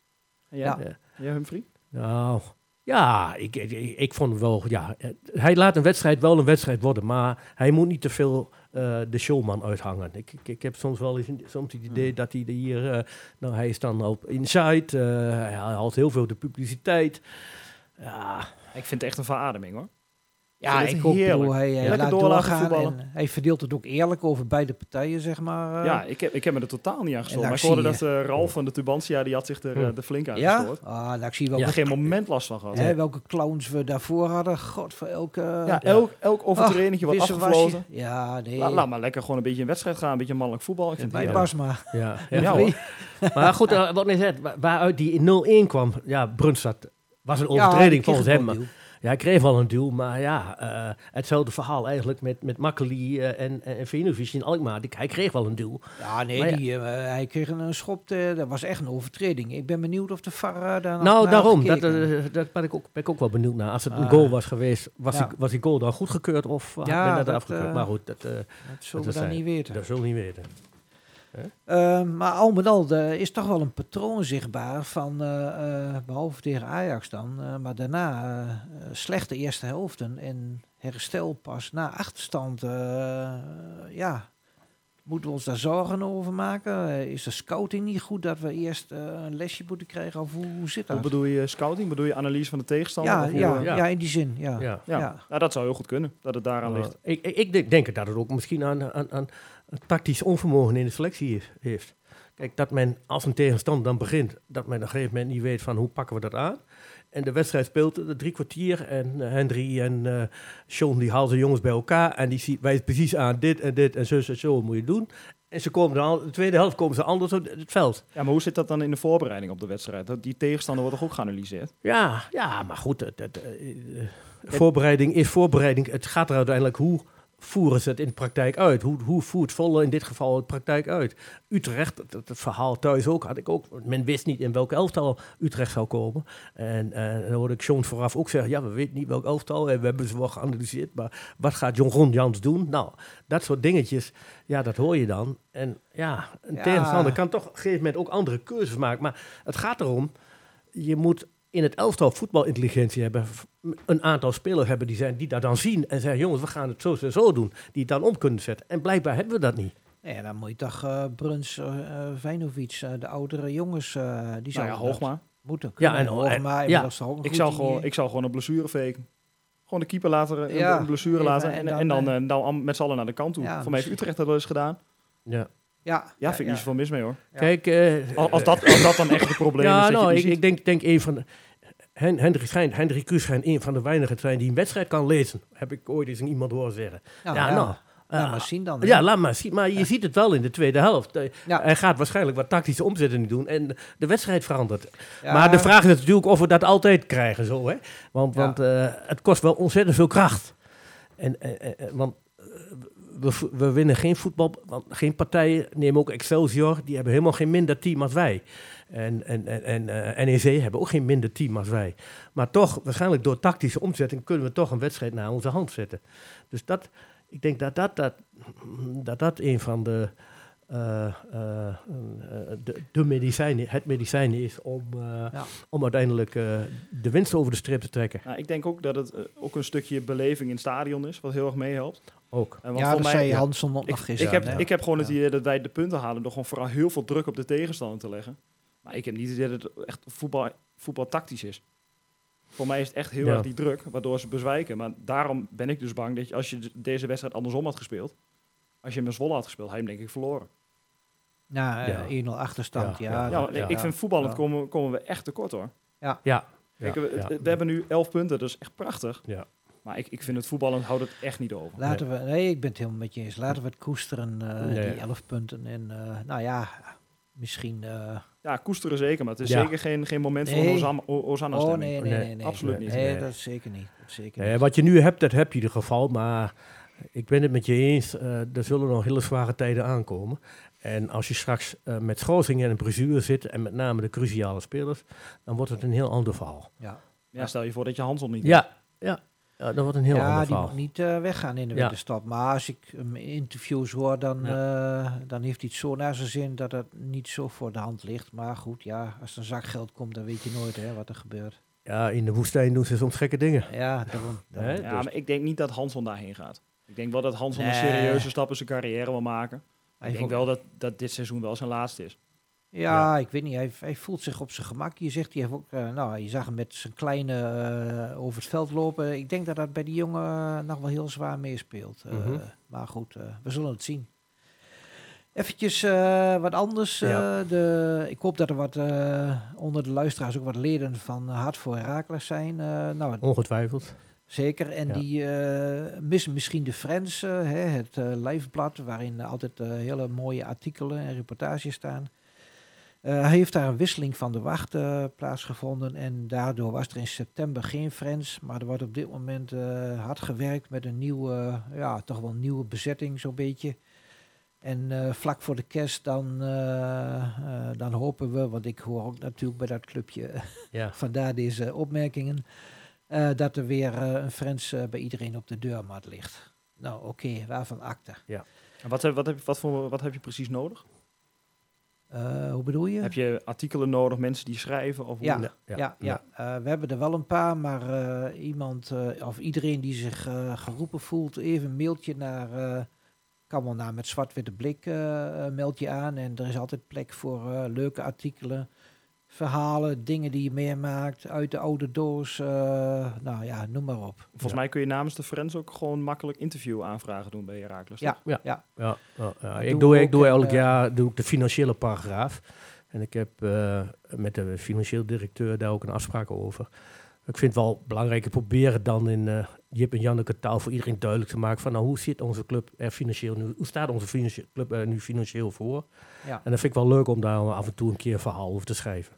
Ja. Ja. Ja, Humphrey? Nou, Ja, ik, ik, ik vond wel, ja, hij laat een wedstrijd wel een wedstrijd worden, maar hij moet niet te veel eh, de showman uithangen. Ik, ik, ik heb soms wel eens een- soms het idee dat hij er hier, eh, nou hij is dan op Inside, eh, hij haalt heel veel de publiciteit. Ja, Ik vind het echt een verademing hoor. Ja, ik ook. heerlijk. bedoel, hij, hij Lekker laat doorgaan en hij verdeelt het ook eerlijk over beide partijen, zeg maar. eh. ja, ik heb, ik heb me er totaal niet aan gestoord. Maar ik hoorde dat eh, Ralf van de Tubantia, die had zich er eh, Hm. de flink aan ja? gestoord. Ah, nou, ik zie er geen moment last van gehad. hè, welke clowns we daarvoor hadden. God, voor elke... Ja, elk, elk wordt wisselwasje. afgefloten. Ja, nee. La- laat maar lekker gewoon een beetje een wedstrijd gaan, een beetje mannelijk voetbal. Ik Ja, vind bij Ja. Basma. ja, Ja, ja. hoor. maar goed, eh, wat net zei, waaruit die 0-1 kwam, ja, Brunstad was een overtreding volgens hem. Ja, hij kreeg wel een duw, maar ja, eh, hetzelfde verhaal eigenlijk met, met Makkeli eh, en, en Venovic in Alkmaar. Die- Hij kreeg wel een duw. Ja, nee, Maar ja. Die, eh, hij kreeg een schop. dat was echt een overtreding. Ik ben benieuwd of de VAR daar nou, daarom. had Dat, dat ben, ik ook, ben ik ook wel benieuwd naar. Als het een Ah. goal was geweest, was, Ja. die, was die goal dan goedgekeurd of had Ja, men dat, afgekeurd? maar goed, dat, dat zullen dat we dan zijn- niet weten. dat zullen we niet weten. Eh, maar al met al er is toch wel een patroon zichtbaar van, eh, eh, behalve tegen Ajax dan, eh, maar daarna slechte eerste helften en herstel pas na achterstand. eh, ja, moeten we ons daar zorgen over maken? Is de scouting niet goed dat we eerst een lesje moeten krijgen? Of hoe, hoe zit Hoe dat? bedoel je scouting? Bedoel je analyse van de tegenstander? Ja, hoe, ja, ja. ja. in die zin, ja. Ja. ja. Ja. Nou, dat zou heel goed kunnen, dat het daaraan ligt. Uh, ik, ik, ik denk- denk dat het ook misschien aan, aan, aan een tactisch onvermogen in de selectie heeft. Kijk, dat men als een tegenstander dan begint, dat men op een gegeven moment niet weet van hoe pakken we dat aan. En de wedstrijd speelt eh, drie kwartier en uh, Hendry en uh, Sean die halen de jongens bij elkaar en die wijst precies aan dit en dit en zo en zo moet je doen. En ze komen dan, de tweede helft komen ze anders op het veld. Ja, maar hoe zit dat dan in de voorbereiding op de wedstrijd? Die tegenstander wordt toch ook geanalyseerd? Ja, ja maar goed, het, het, eh, eh, voorbereiding is voorbereiding. Het gaat er uiteindelijk hoe voeren ze het in de praktijk uit? Hoe, hoe voert Volle in dit geval het praktijk uit? Utrecht, het, het verhaal thuis ook, had ik ook. Men wist niet in welk elftal Utrecht zou komen. En, en dan hoorde ik John vooraf ook zeggen, ja, we weten niet welk elftal. En we hebben ze wel geanalyseerd, maar wat gaat John Ron Jans doen? Nou, dat soort dingetjes, ja, dat hoor je dan. En ja, een Ja. tegenstander kan toch op een gegeven moment ook andere keuzes maken. Maar het gaat erom, je moet in het elftal voetbalintelligentie hebben. Een aantal spelers hebben die, zijn, die dat dan zien en zeggen: jongens, we gaan het zo en zo doen. Die het dan om kunnen zetten. En blijkbaar hebben we dat niet. Ja, dan moet je toch uh, Bruns, uh, Vijnovic, uh, de oudere jongens, uh, die Nou zouden ja, Hoogma. moeten Ja, en- Hoogma, en- ja. Ik zou, gewoon, ik zou gewoon een blessure faken. Gewoon de keeper laten, Ja, een blessure laten. en En, dan, en dan, eh, eh, dan met z'n allen naar de kant toe. Ja, Voor mij heeft Utrecht dat wel eens gedaan. Ja. Ja, Ja, vind ik niet zoveel mis mee hoor. Ja. Kijk, eh, Als, dat, als dat dan echt het probleem is. ja, nou, het ik, ik denk, denk een van de. Hen, Hendrik, schijnt, Hendrik Kuus schijnt een van de weinigen te zijn die een wedstrijd kan lezen. Heb ik ooit eens een iemand horen zeggen. ja, ja, ja. nou. Laat eh, maar zien dan. Ja, laat maar zien. Maar je ziet het wel in de tweede helft. Eh, Ja. Hij gaat waarschijnlijk wat tactische omzettingen doen en de wedstrijd verandert. Ja, Maar de vraag is natuurlijk of we dat altijd krijgen zo, hè? Want, Ja. want eh, het kost wel ontzettend veel kracht. En, eh, want eh, we, we winnen geen voetbal, want geen partijen, neem ook Excelsior, die hebben helemaal geen minder team als wij. En, en, en, en eh, NEC hebben ook geen minder team als wij. Maar toch, waarschijnlijk door tactische omzetting kunnen we toch een wedstrijd naar onze hand zetten. Dus dat, ik denk dat dat, dat, dat, dat een van de, eh, eh, de, de medicijn, het medicijn is om, eh, Ja. om uiteindelijk eh, de winst over de strip te trekken. Nou, ik denk ook dat het ook een stukje beleving in het stadion is, wat heel erg meehelpt. Ook. En want ja, voor dat mij- zei nog ik, gisteren. ik, heb, ik heb gewoon het Ja. idee dat wij de punten halen door gewoon vooral heel veel druk op de tegenstander te leggen. Maar ik heb niet het idee dat het echt voetbal, voetbal tactisch is. Voor mij is het echt heel Ja. erg die druk, waardoor ze bezwijken. Maar daarom ben ik dus bang dat je, als je de- deze wedstrijd andersom had gespeeld, als je hem met Zwolle had gespeeld, had je hem denk ik verloren. Ja, Ja. eh, 1-0 achterstand. Ja, Ja, ik- vind voetballend Ja. komen, komen we echt tekort hoor. Ja. Kijk, ja, we, ja. we hebben nu 11 punten, dat is echt prachtig. Ja. Maar ik, ik vind het voetballend houdt het echt niet over. Laten we, nee, ik ben het helemaal met je eens. Laten we het koesteren, eh, Nee. die 11 punten. En eh, nou ja, misschien. eh, Ja, koesteren zeker, maar het is Ja. zeker geen, geen moment voor Nee. een Ozam- O- Hosanna oh stemming. nee, nee, Nee, nee, nee. absoluut nee. niet. Nee, Nee. dat is zeker niet. Dat is zeker Eh, niet. wat je nu hebt, dat heb je in ieder geval. Maar ik ben het met je eens. eh, er zullen nog hele zware tijden aankomen. En als je straks eh, met schorsingen en een blessure zit, en met name de cruciale spelers, dan wordt het een heel ander verhaal. ja, Ja, stel je voor dat je Hansel niet Ja, ja. Ja dat wordt een heel ja ander die verhaal. moet niet eh, weggaan in de Ja. winterstap. Maar als ik hem in interviews hoor, dan, eh, dan heeft hij het zo naar zijn zin dat het niet zo voor de hand ligt. Maar goed, ja, als er een zak geld komt, dan weet je nooit hè, wat er gebeurt. Ja, in de woestijn doen ze soms gekke dingen. Ja, daarom. daarom. Hè? Ja, Dus- maar ik denk niet dat Hanson daarheen gaat. Ik denk wel dat Hanson een Nee. serieuze stap in zijn carrière wil maken. Hij ik denk wel dat, dat dit seizoen wel zijn laatste is. Ja, ik weet niet. Hij, hij voelt zich op zijn gemak. Je zegt, hij heeft ook, eh, nou, je zag hem met zijn kleine eh, over het veld lopen. Ik denk dat dat bij die jongen eh, nog wel heel zwaar meespeelt. Mhm. Maar goed, we zullen het zien. Eventjes wat anders. Ja. de, ik hoop dat er wat onder de luisteraars ook wat leden van Hart voor Herakles zijn. Nou, Ongetwijfeld. Zeker, en Ja. die missen misschien de Friends, hè, het eh lijfblad, waarin altijd hele mooie artikelen en reportages staan. Eh, hij heeft daar een wisseling van de wacht eh, plaatsgevonden en daardoor was er in september geen Friends, maar er wordt op dit moment eh, hard gewerkt met een nieuwe, ja, toch wel nieuwe bezetting zo'n beetje. En vlak voor de kerst dan, dan hopen we, want ik hoor ook natuurlijk bij dat clubje Ja. Vandaar deze opmerkingen. dat er weer een Friends bij iedereen op de deurmat ligt. Nou, oké, waarvan akte. En wat, wat, heb, wat, voor, wat heb je precies nodig? Eh, hoe bedoel je? Heb je artikelen nodig, mensen die schrijven? Of hoe- Ja. Ja, ja. Eh, we hebben er wel een paar, maar eh, iemand eh, of iedereen die zich eh, geroepen voelt, even een mailtje naar. eh, kan wel naar met zwart-witte blik meld je aan. En er is altijd plek voor eh, leuke artikelen, verhalen, dingen die je meemaakt uit de oude doos. eh, nou ja, noem maar op. Volgens Ja. mij kun je namens de Friends ook gewoon makkelijk interview aanvragen doen bij Herakles. Ja, Ja. ja. Ja, Ik, doe, ik ook doe elk jaar doe ik de financiële paragraaf. En ik heb eh, met de financieel directeur daar ook een afspraak over. Ik vind het wel belangrijk, ik probeer het dan in eh, Jip en Janneke taal voor iedereen duidelijk te maken van nou, hoe zit onze club er financieel nu, hoe staat onze club er nu financieel voor? Ja. En dat vind ik wel leuk om daar af en toe een keer een verhaal over te schrijven.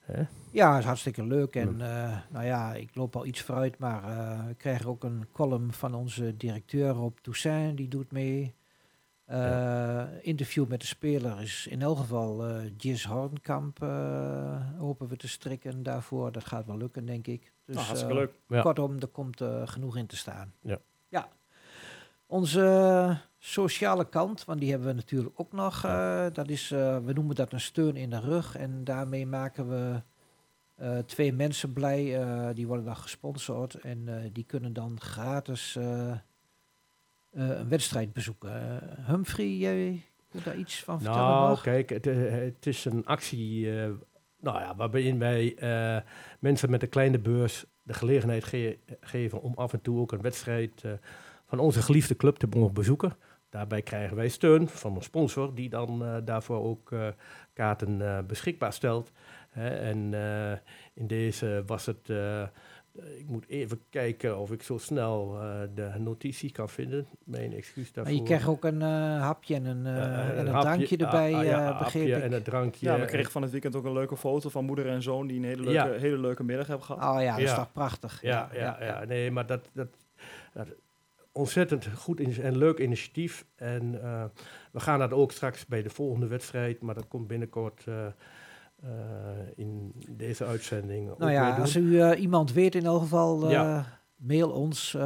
Hè? Ja, dat is hartstikke leuk. En Mm. eh, nou ja, ik loop al iets vooruit, maar eh, we krijgen ook een column van onze directeur Rob Toussaint, die doet mee. Eh, Interview met de speler is in elk geval Jis Hornkamp hopen we te strikken daarvoor. Dat gaat wel lukken, denk ik. Dus, Nou, hartstikke eh, leuk. Ja. Kortom, er komt eh, genoeg in te staan. Ja. ja. Onze sociale kant, want die hebben we natuurlijk ook nog. eh, dat is, eh, we noemen dat een steun in de rug. En daarmee maken we eh, twee mensen blij. eh, die worden dan gesponsord. En eh, die kunnen dan gratis eh, eh, een wedstrijd bezoeken. Eh, Humphrey, jij kunt daar iets van vertellen Nou, nog? kijk, het, eh, het is een actie eh, nou ja, waarbij wij eh, mensen met een kleine beurs de gelegenheid ge- geven om af en toe ook een wedstrijd eh, van onze geliefde club te mogen bezoeken. Daarbij krijgen wij steun van een sponsor die dan eh, daarvoor ook kaarten beschikbaar stelt. En in deze was het, ik moet even kijken of ik zo snel eh, de notitie kan vinden. Mijn excuus Maar daarvoor. je krijgt ook een eh, hapje en een, eh, Eh, en een hapje, drankje erbij, ah, ah, ja, eh, begreep hapje ik. En een drankje. Ja, we kregen van het weekend ook een leuke foto van moeder en zoon die een hele leuke, Ja. hele leuke middag hebben gehad. Oh ja, dat is toch prachtig. Ja, ja, ja, nee, maar dat, dat, dat ontzettend goed en leuk initiatief. En eh, we gaan dat ook straks bij de volgende wedstrijd, maar dat komt binnenkort eh, in deze uitzending. Nou ja, als u eh, iemand weet in elk geval, eh, Ja. mail ons.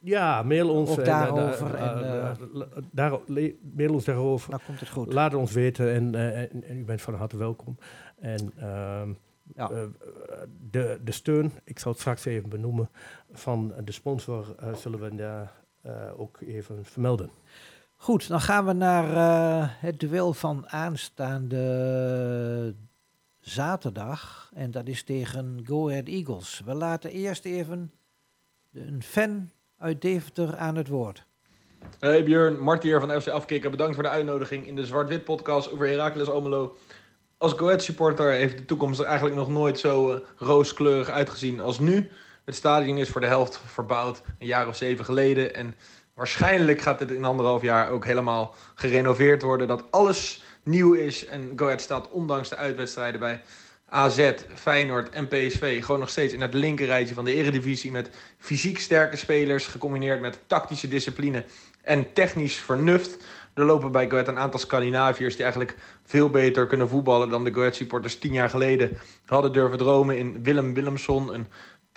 ja, mail ons. Ook daarover en, daar, mail ons daarover. dan komt het goed. Laat ons weten en, en, u bent van harte welkom. En ehm, Ja. de, de steun, ik zal het straks even benoemen, van de sponsor zullen we daar ook even vermelden. Goed, dan gaan we naar eh, het duel van aanstaande zaterdag. En dat is tegen Go Ahead Eagles. We laten eerst even een fan uit Deventer aan het woord. Hey Björn, Mart hier van FC Afkikken. Bedankt voor de uitnodiging in de Zwart-Wit podcast over Heracles Almelo. Als Go Ahead supporter heeft de toekomst er eigenlijk nog nooit zo eh, rooskleurig uitgezien als nu. Het stadion is voor de helft verbouwd een jaar of zeven geleden. En waarschijnlijk gaat het in anderhalf jaar ook helemaal gerenoveerd worden. Dat alles nieuw is. En Go Ahead staat ondanks de uitwedstrijden bij AZ, Feyenoord en PSV gewoon nog steeds in het linkerrijtje van de eredivisie. Met fysiek sterke spelers gecombineerd met tactische discipline en technisch vernuft. Er lopen bij Go Ahead een aantal Scandinaviërs die eigenlijk veel beter kunnen voetballen dan de Go Ahead supporters tien jaar geleden hadden durven dromen. In Willem Willemson, een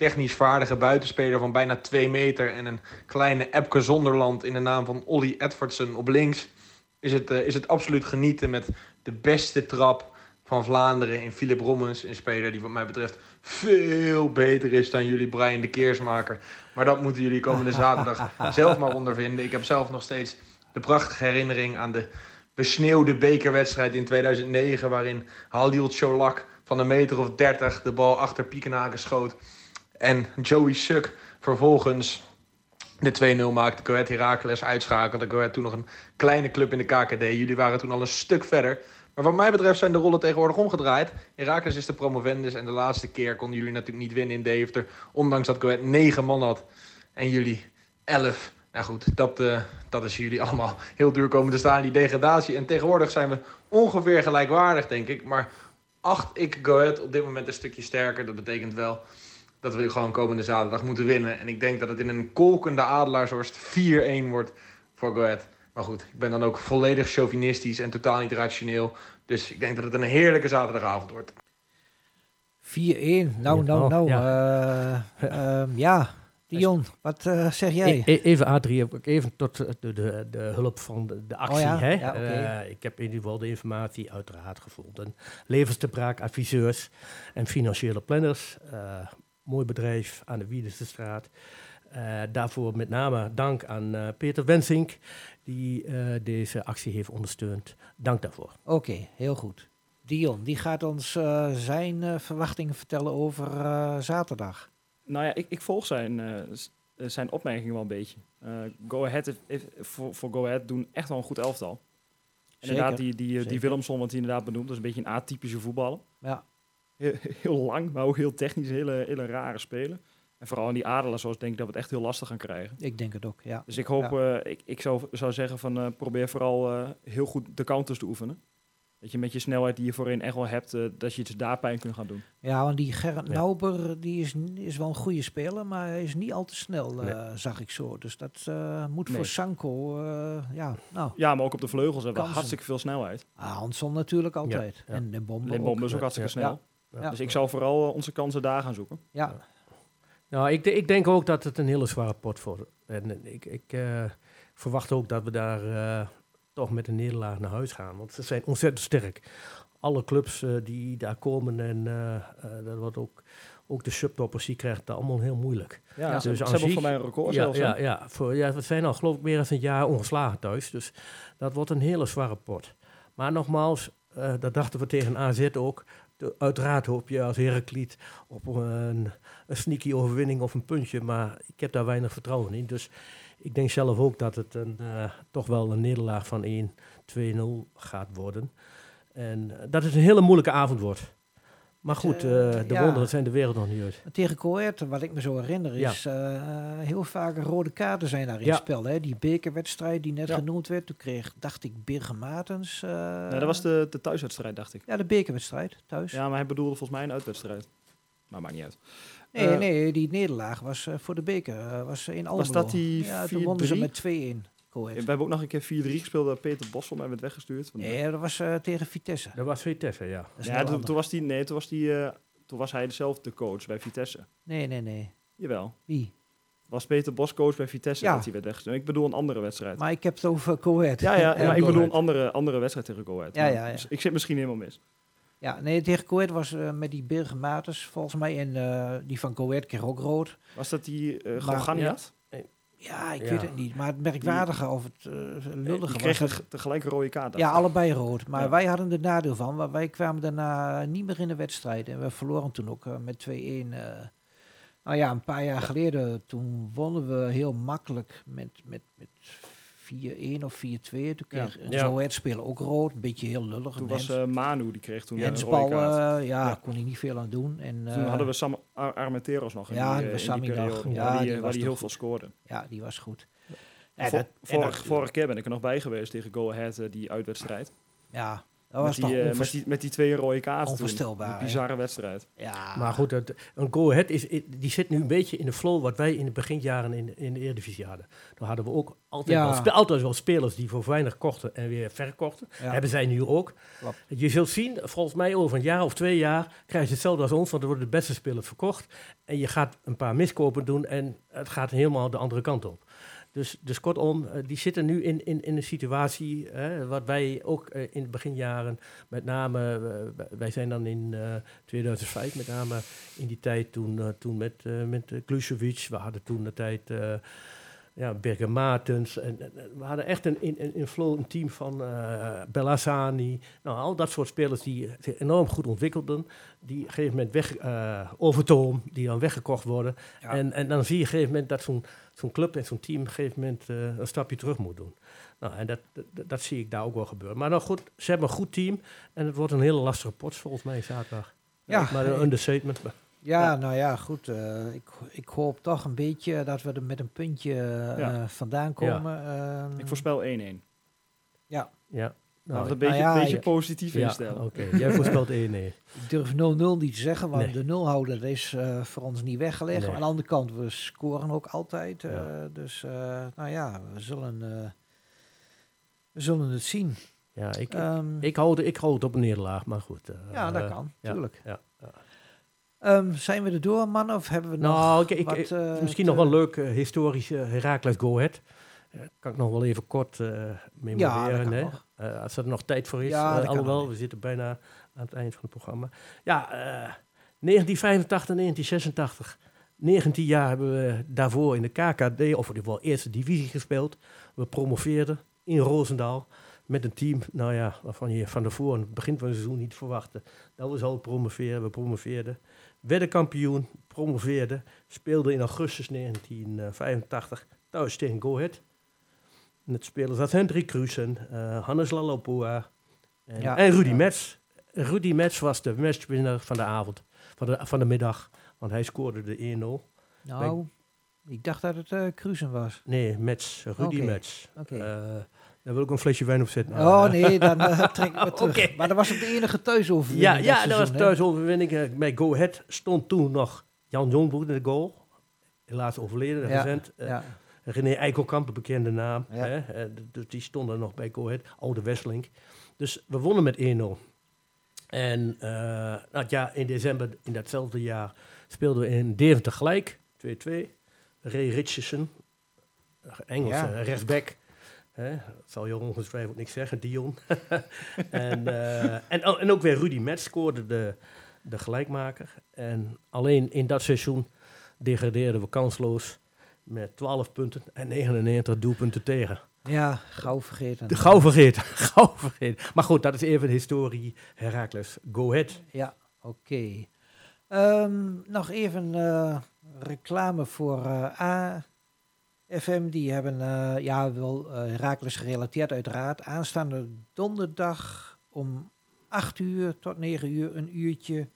technisch vaardige buitenspeler van bijna 2 meter. En een kleine Epke Zonderland in de naam van Olly Edvardsen op links. Is het, eh, is het absoluut genieten met de beste trap van Vlaanderen in Philip Rommens. Een speler die wat mij betreft veel beter is dan jullie Brian de Keersmaker. Maar dat moeten jullie komende zaterdag zelf maar ondervinden. Ik heb zelf nog steeds de prachtige herinnering aan de besneeuwde bekerwedstrijd in 2009... waarin Halil Cholak van een meter of 30 de bal achter Piekenhaken schoot. En Joey Suk vervolgens de 2-0 maakte. Coët Heracles uitschakelde. Coët toen nog een kleine club in de KKD. Jullie waren toen al een stuk verder. Maar wat mij betreft zijn de rollen tegenwoordig omgedraaid. Heracles is de promovendus en de laatste keer konden jullie natuurlijk niet winnen in Deventer. Ondanks dat Coët 9 man had en jullie 11. Nou goed, dat, uh, dat is jullie allemaal heel duur komen te staan, die degradatie. En tegenwoordig zijn we ongeveer gelijkwaardig, denk ik. Maar acht ik Go op dit moment een stukje sterker. Dat betekent wel dat we gewoon komende zaterdag moeten winnen. En ik denk dat het in een kolkende Adelaarshorst 4-1 wordt voor Go Maar goed, ik ben dan ook volledig chauvinistisch en totaal niet rationeel. Dus ik denk dat het een heerlijke zaterdagavond wordt. 4-1, nou, nou, nou. Ja, uh, um, ja. Dion, wat uh, zeg jij? E even A3, ook even tot de, de, de hulp van de, de actie. Oh ja? Hè? Ja, okay. uh, ik heb in ieder geval de informatie uiteraard gevonden. Levenstebraak, adviseurs en financiële planners. Uh, mooi bedrijf aan de Wiedesestraat. Uh, daarvoor met name dank aan uh, Peter Wensink, die uh, deze actie heeft ondersteund. Dank daarvoor. Oké, okay, heel goed. Dion, die gaat ons zijn verwachtingen vertellen over zaterdag. Nou ja, ik, ik volg zijn, zijn opmerkingen wel een beetje. Go Ahead voor, voor Go Ahead doen echt wel een goed elftal. Zeker. Inderdaad, die, die, die Willemson, wat hij inderdaad benoemt, dat is een beetje een atypische voetballer. Ja heel, heel, lang, maar ook heel technisch, hele, hele rare spelen. En vooral in die adelaars, zoals denk ik dat we het echt heel lastig gaan krijgen. Ik denk het ook, ja. Dus ik hoop, ja. uh, ik, ik zou, zou zeggen van uh, probeer vooral uh, heel goed de counters te oefenen. Dat je met je snelheid die je voorin echt wel hebt, dat je het daar pijn kunt gaan doen. Ja, want die Gerrit ja. Nauber die is, is wel een goede speler, maar hij is niet al te snel, nee. zag ik zo. Dus dat moet nee. voor Sanko, ja, nou. Ja, maar ook op de vleugels hebben we hartstikke veel snelheid. Ah, Hanson natuurlijk altijd. Ja. En Limbom Limbom is ook hartstikke snel. Ja. Dus ik zou vooral uh, onze kansen daar gaan zoeken. Ja. Nou, ik, ik, denk ook dat het een hele zware pot wordt. En ik, ik uh, verwacht ook dat we daar uh, toch met een nederlaag naar huis gaan. Want ze zijn ontzettend sterk. Alle clubs die daar komen en dat wordt ook, ook de subtoppers, die krijgen het allemaal heel moeilijk. Ja, dus ze, ze hebben voor mij een record ja, zelfs. Ja, ja, voor, ja, we zijn al geloof ik meer dan een jaar ongeslagen thuis. Dus dat wordt een hele zware pot. Maar nogmaals, dat dachten we tegen AZ ook uiteraard hoop je als Herakliet op een, een sneaky overwinning of een puntje, maar ik heb daar weinig vertrouwen in. Dus ik denk zelf ook dat het een, uh, toch wel een nederlaag van 1-2-0 gaat worden. En uh, dat het een hele moeilijke avond wordt. Maar goed, uh, de ja. wonderen zijn de wereld nog niet uit. Tegen Coët, wat ik me zo herinner, is ja. uh, heel vaak rode kaarten zijn daar in ja. spel. Hè? Die bekerwedstrijd die net genoemd werd, toen kreeg, dacht ik, Birger Martens. Uh, ja, dat was de, de thuiswedstrijd, dacht ik. Ja, de bekerwedstrijd, thuis. Ja, maar hij bedoelde volgens mij een uitwedstrijd. Maar maakt niet uit. Nee, nee, die nederlaag was voor de beker, was in Almelo. Was dat die Ja, toen wonnen ze met 2-1. We hebben ook nog een keer 4-3 gespeeld dat Peter Bossel mij werd weggestuurd. Nee, dat was uh, tegen Vitesse. Dat was Vitesse, ja. Ja, toen, toen was die, nee, toen was die, uh, toen was hij dezelfde coach bij Vitesse. Nee, nee, nee. Jawel. Wie? Was Peter Bos coach bij Vitesse ja. dat hij werd weggestuurd. Ik bedoel een andere wedstrijd. Maar ik heb het over Coët. Ja, ja, ja, ja ik bedoel een andere, andere wedstrijd tegen Coët. Ja, ja, ja. Dus ik zit misschien helemaal mis. Ja, nee, tegen Coët was uh, met die Birger Maters volgens mij. En uh, die van Coët kreeg ook rood. Was dat die uh, Gorganiat? Ja, ik ja. weet het niet. Maar het merkwaardige of het uh, lullige die kreeg was... tegelijk een rode kaart. Ja, allebei rood. Maar ja. wij hadden er nadeel van. Wij kwamen daarna niet meer in de wedstrijd. En we verloren toen ook uh, met 2-1. Uh, nou ja, een paar jaar geleden, toen wonnen we heel makkelijk met, met, met 4-1 of 4-2. Toen kreeg ja. ja. speler ook rood. Een beetje heel lullig. Toen was uh, Manu, die kreeg toen Jens een rode kaart. Uh, ja, ja, kon hij niet veel aan doen. En, toen hadden we Sam Ar Armenteros nog in ja, die, periode. Ja, waar die, die, waar die heel veel scoorde. Ja, die was goed. Ja, Vor, dat, vorig, dat, vorige keer ben ik er nog bij geweest tegen Go Ahead, die uitwedstrijd. Ja, dat was met, die, met, die, met die twee rode kaarten Onvoorstelbaar. Toen, die bizarre wedstrijd. Ja. Maar goed, het, een Go Ahead is, die zit nu een beetje in de flow wat wij in de beginjaren in, in de Eredivisie hadden. Dan hadden we ook altijd, ja. wel, altijd wel spelers die voor weinig kochten en weer verkochten. Ja. Hebben zij nu ook. Je zult zien, volgens mij over een jaar of twee jaar krijg je hetzelfde als ons, want er worden de beste spelers verkocht. En je gaat een paar miskopen doen en het gaat helemaal de andere kant op. Dus, dus kortom, eh, die zitten nu in, in, in een situatie, hè, wat wij ook eh, in de beginjaren, met name, eh, wij zijn dan in eh, 2005 met name in die tijd toen, toen met, met uh, Klusevic, we hadden toen de tijd ja, Berger Martens, en, we hadden echt een, in, in, in flow een team van Bellassani, nou al dat soort spelers die zich enorm goed ontwikkelden, die op een gegeven moment weg, eh Overtoom, die dan weggekocht worden. Ja. En, en dan zie je op een gegeven moment dat zo'n zo'n club en zo'n team op een gegeven moment eh, een stapje terug moet doen. Nou, en dat, dat, dat zie ik daar ook wel gebeuren. Maar nou goed, ze hebben een goed team en het wordt een hele lastige pot volgens mij zaterdag. Ja, maar een understatement. Ja, Ja. nou ja, goed. eh, ik, ik hoop toch een beetje dat we er met een puntje eh, Ja. vandaan komen. Ehm, Ik voorspel 1-1. Ja, Nou, nou, een beetje, ja, beetje positief ja, instellen. oké. Jij voorspelt 1 nee. Ik durf 0-0 niet te zeggen, want Nee. de nulhouder is eh, voor ons niet weggelegd. Nee. Aan de andere kant, we scoren ook altijd. eh, Ja. Dus eh, nou ja, we zullen, eh, we zullen het zien. Ja, ik, Ehm, ik, hou, het- ik hou het op een nederlaag, maar goed. ja, dat kan, tuurlijk. Ja, ja. Ehm, zijn we er door, mannen? Of hebben we nog Nou, ik, ik, wat, ik- eh, misschien te- nog wel leuk, historische Heracles Go Ahead. Eh, kan ik nog wel even kort eh memoreren. Ja, dat kan hè? nog. Eh, als er nog tijd voor is. Ja, eh, alhoewel, we zitten bijna aan het eind van het programma. Ja, eh 1985, 1986. 19 jaar hebben we daarvoor in de KKD, of in ieder geval eerste divisie gespeeld. We promoveerden in Roosendaal met een team, nou ja, waarvan je van tevoren, het begin van het seizoen niet verwachtte. Dat we zouden promoveren, we promoveerden. Werden kampioen, promoveerden, speelden in augustus 1985 thuis tegen Go Ahead. Het spelers dat Hendrik Kruisen, eh Hannes Lalopua en, Ja. en Rudy Ja. Metz. Rudy Metz was de matchwinner van de avond, van de, van de middag, want hij scoorde de 1-0. Nou, ik dacht dat het eh Cruisen was. Nee, Metz, Rudy Oké, Metz. oké. Eh, daar wil ik een flesje wijn op zetten. Oh nee, dan eh, trek ik me terug. Oké. Maar dat was op de enige thuisoverwinning. Ja, ja dat was thuisoverwinning. Bij Go Ahead stond toen nog Jan Jonboer in de goal. Helaas overleden, Ja, recent. Ja. René Eikelkamp, een bekende naam. Ja. Hè? eh, dus die stonden nog bij Go Ahead, oude Westlink. Dus we wonnen met 1-0. En eh, nou, ja, in december in datzelfde jaar speelden we in Deventer gelijk, 2-2. Ray Richardson, Engelse Ja. rechtsback. Hè? Dat zal je ongetwijfeld niks zeggen, Dion. en, eh, en, oh, en ook weer Rudy Metz scoorde de, de gelijkmaker. En alleen in dat seizoen degradeerden we kansloos met 12 punten en 99 doelpunten tegen. ja, gauw vergeten. De gauw vergeten, gauw vergeten. Maar goed, dat is even de historie Heracles. Go ahead. Ja, oké. Ehm, nog even eh, reclame voor eh AFM. Die hebben, eh, ja, wel Herakles gerelateerd uiteraard. Aanstaande donderdag om 8 uur tot 9 uur een uurtje.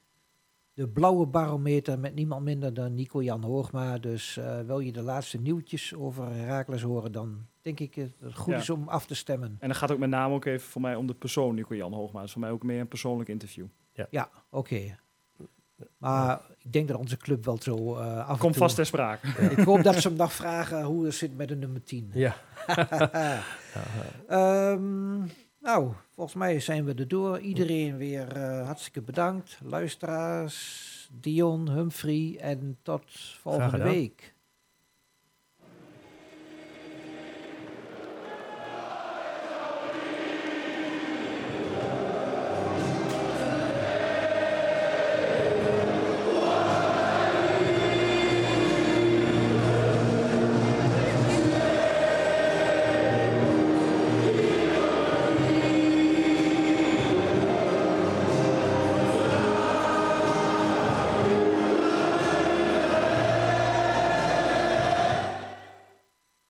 De blauwe barometer met niemand minder dan Nico-Jan Hoogma. Dus eh, wil je de laatste nieuwtjes over Herakles horen, dan denk ik dat het goed Ja. is om af te stemmen. En dan gaat ook met name ook even voor mij om de persoon Nico-Jan Hoogma. Dus voor mij ook meer een persoonlijk interview. Ja, oké. Maar ik denk dat onze club wel zo eh af Komt vast ter sprake. Ik hoop dat ze hem nog vragen hoe het zit met de nummer 10. Ja. Ehm, nou, volgens mij zijn we er door. Iedereen weer eh, hartstikke bedankt. Luisteraars, Dion, Humphrey en tot volgende week.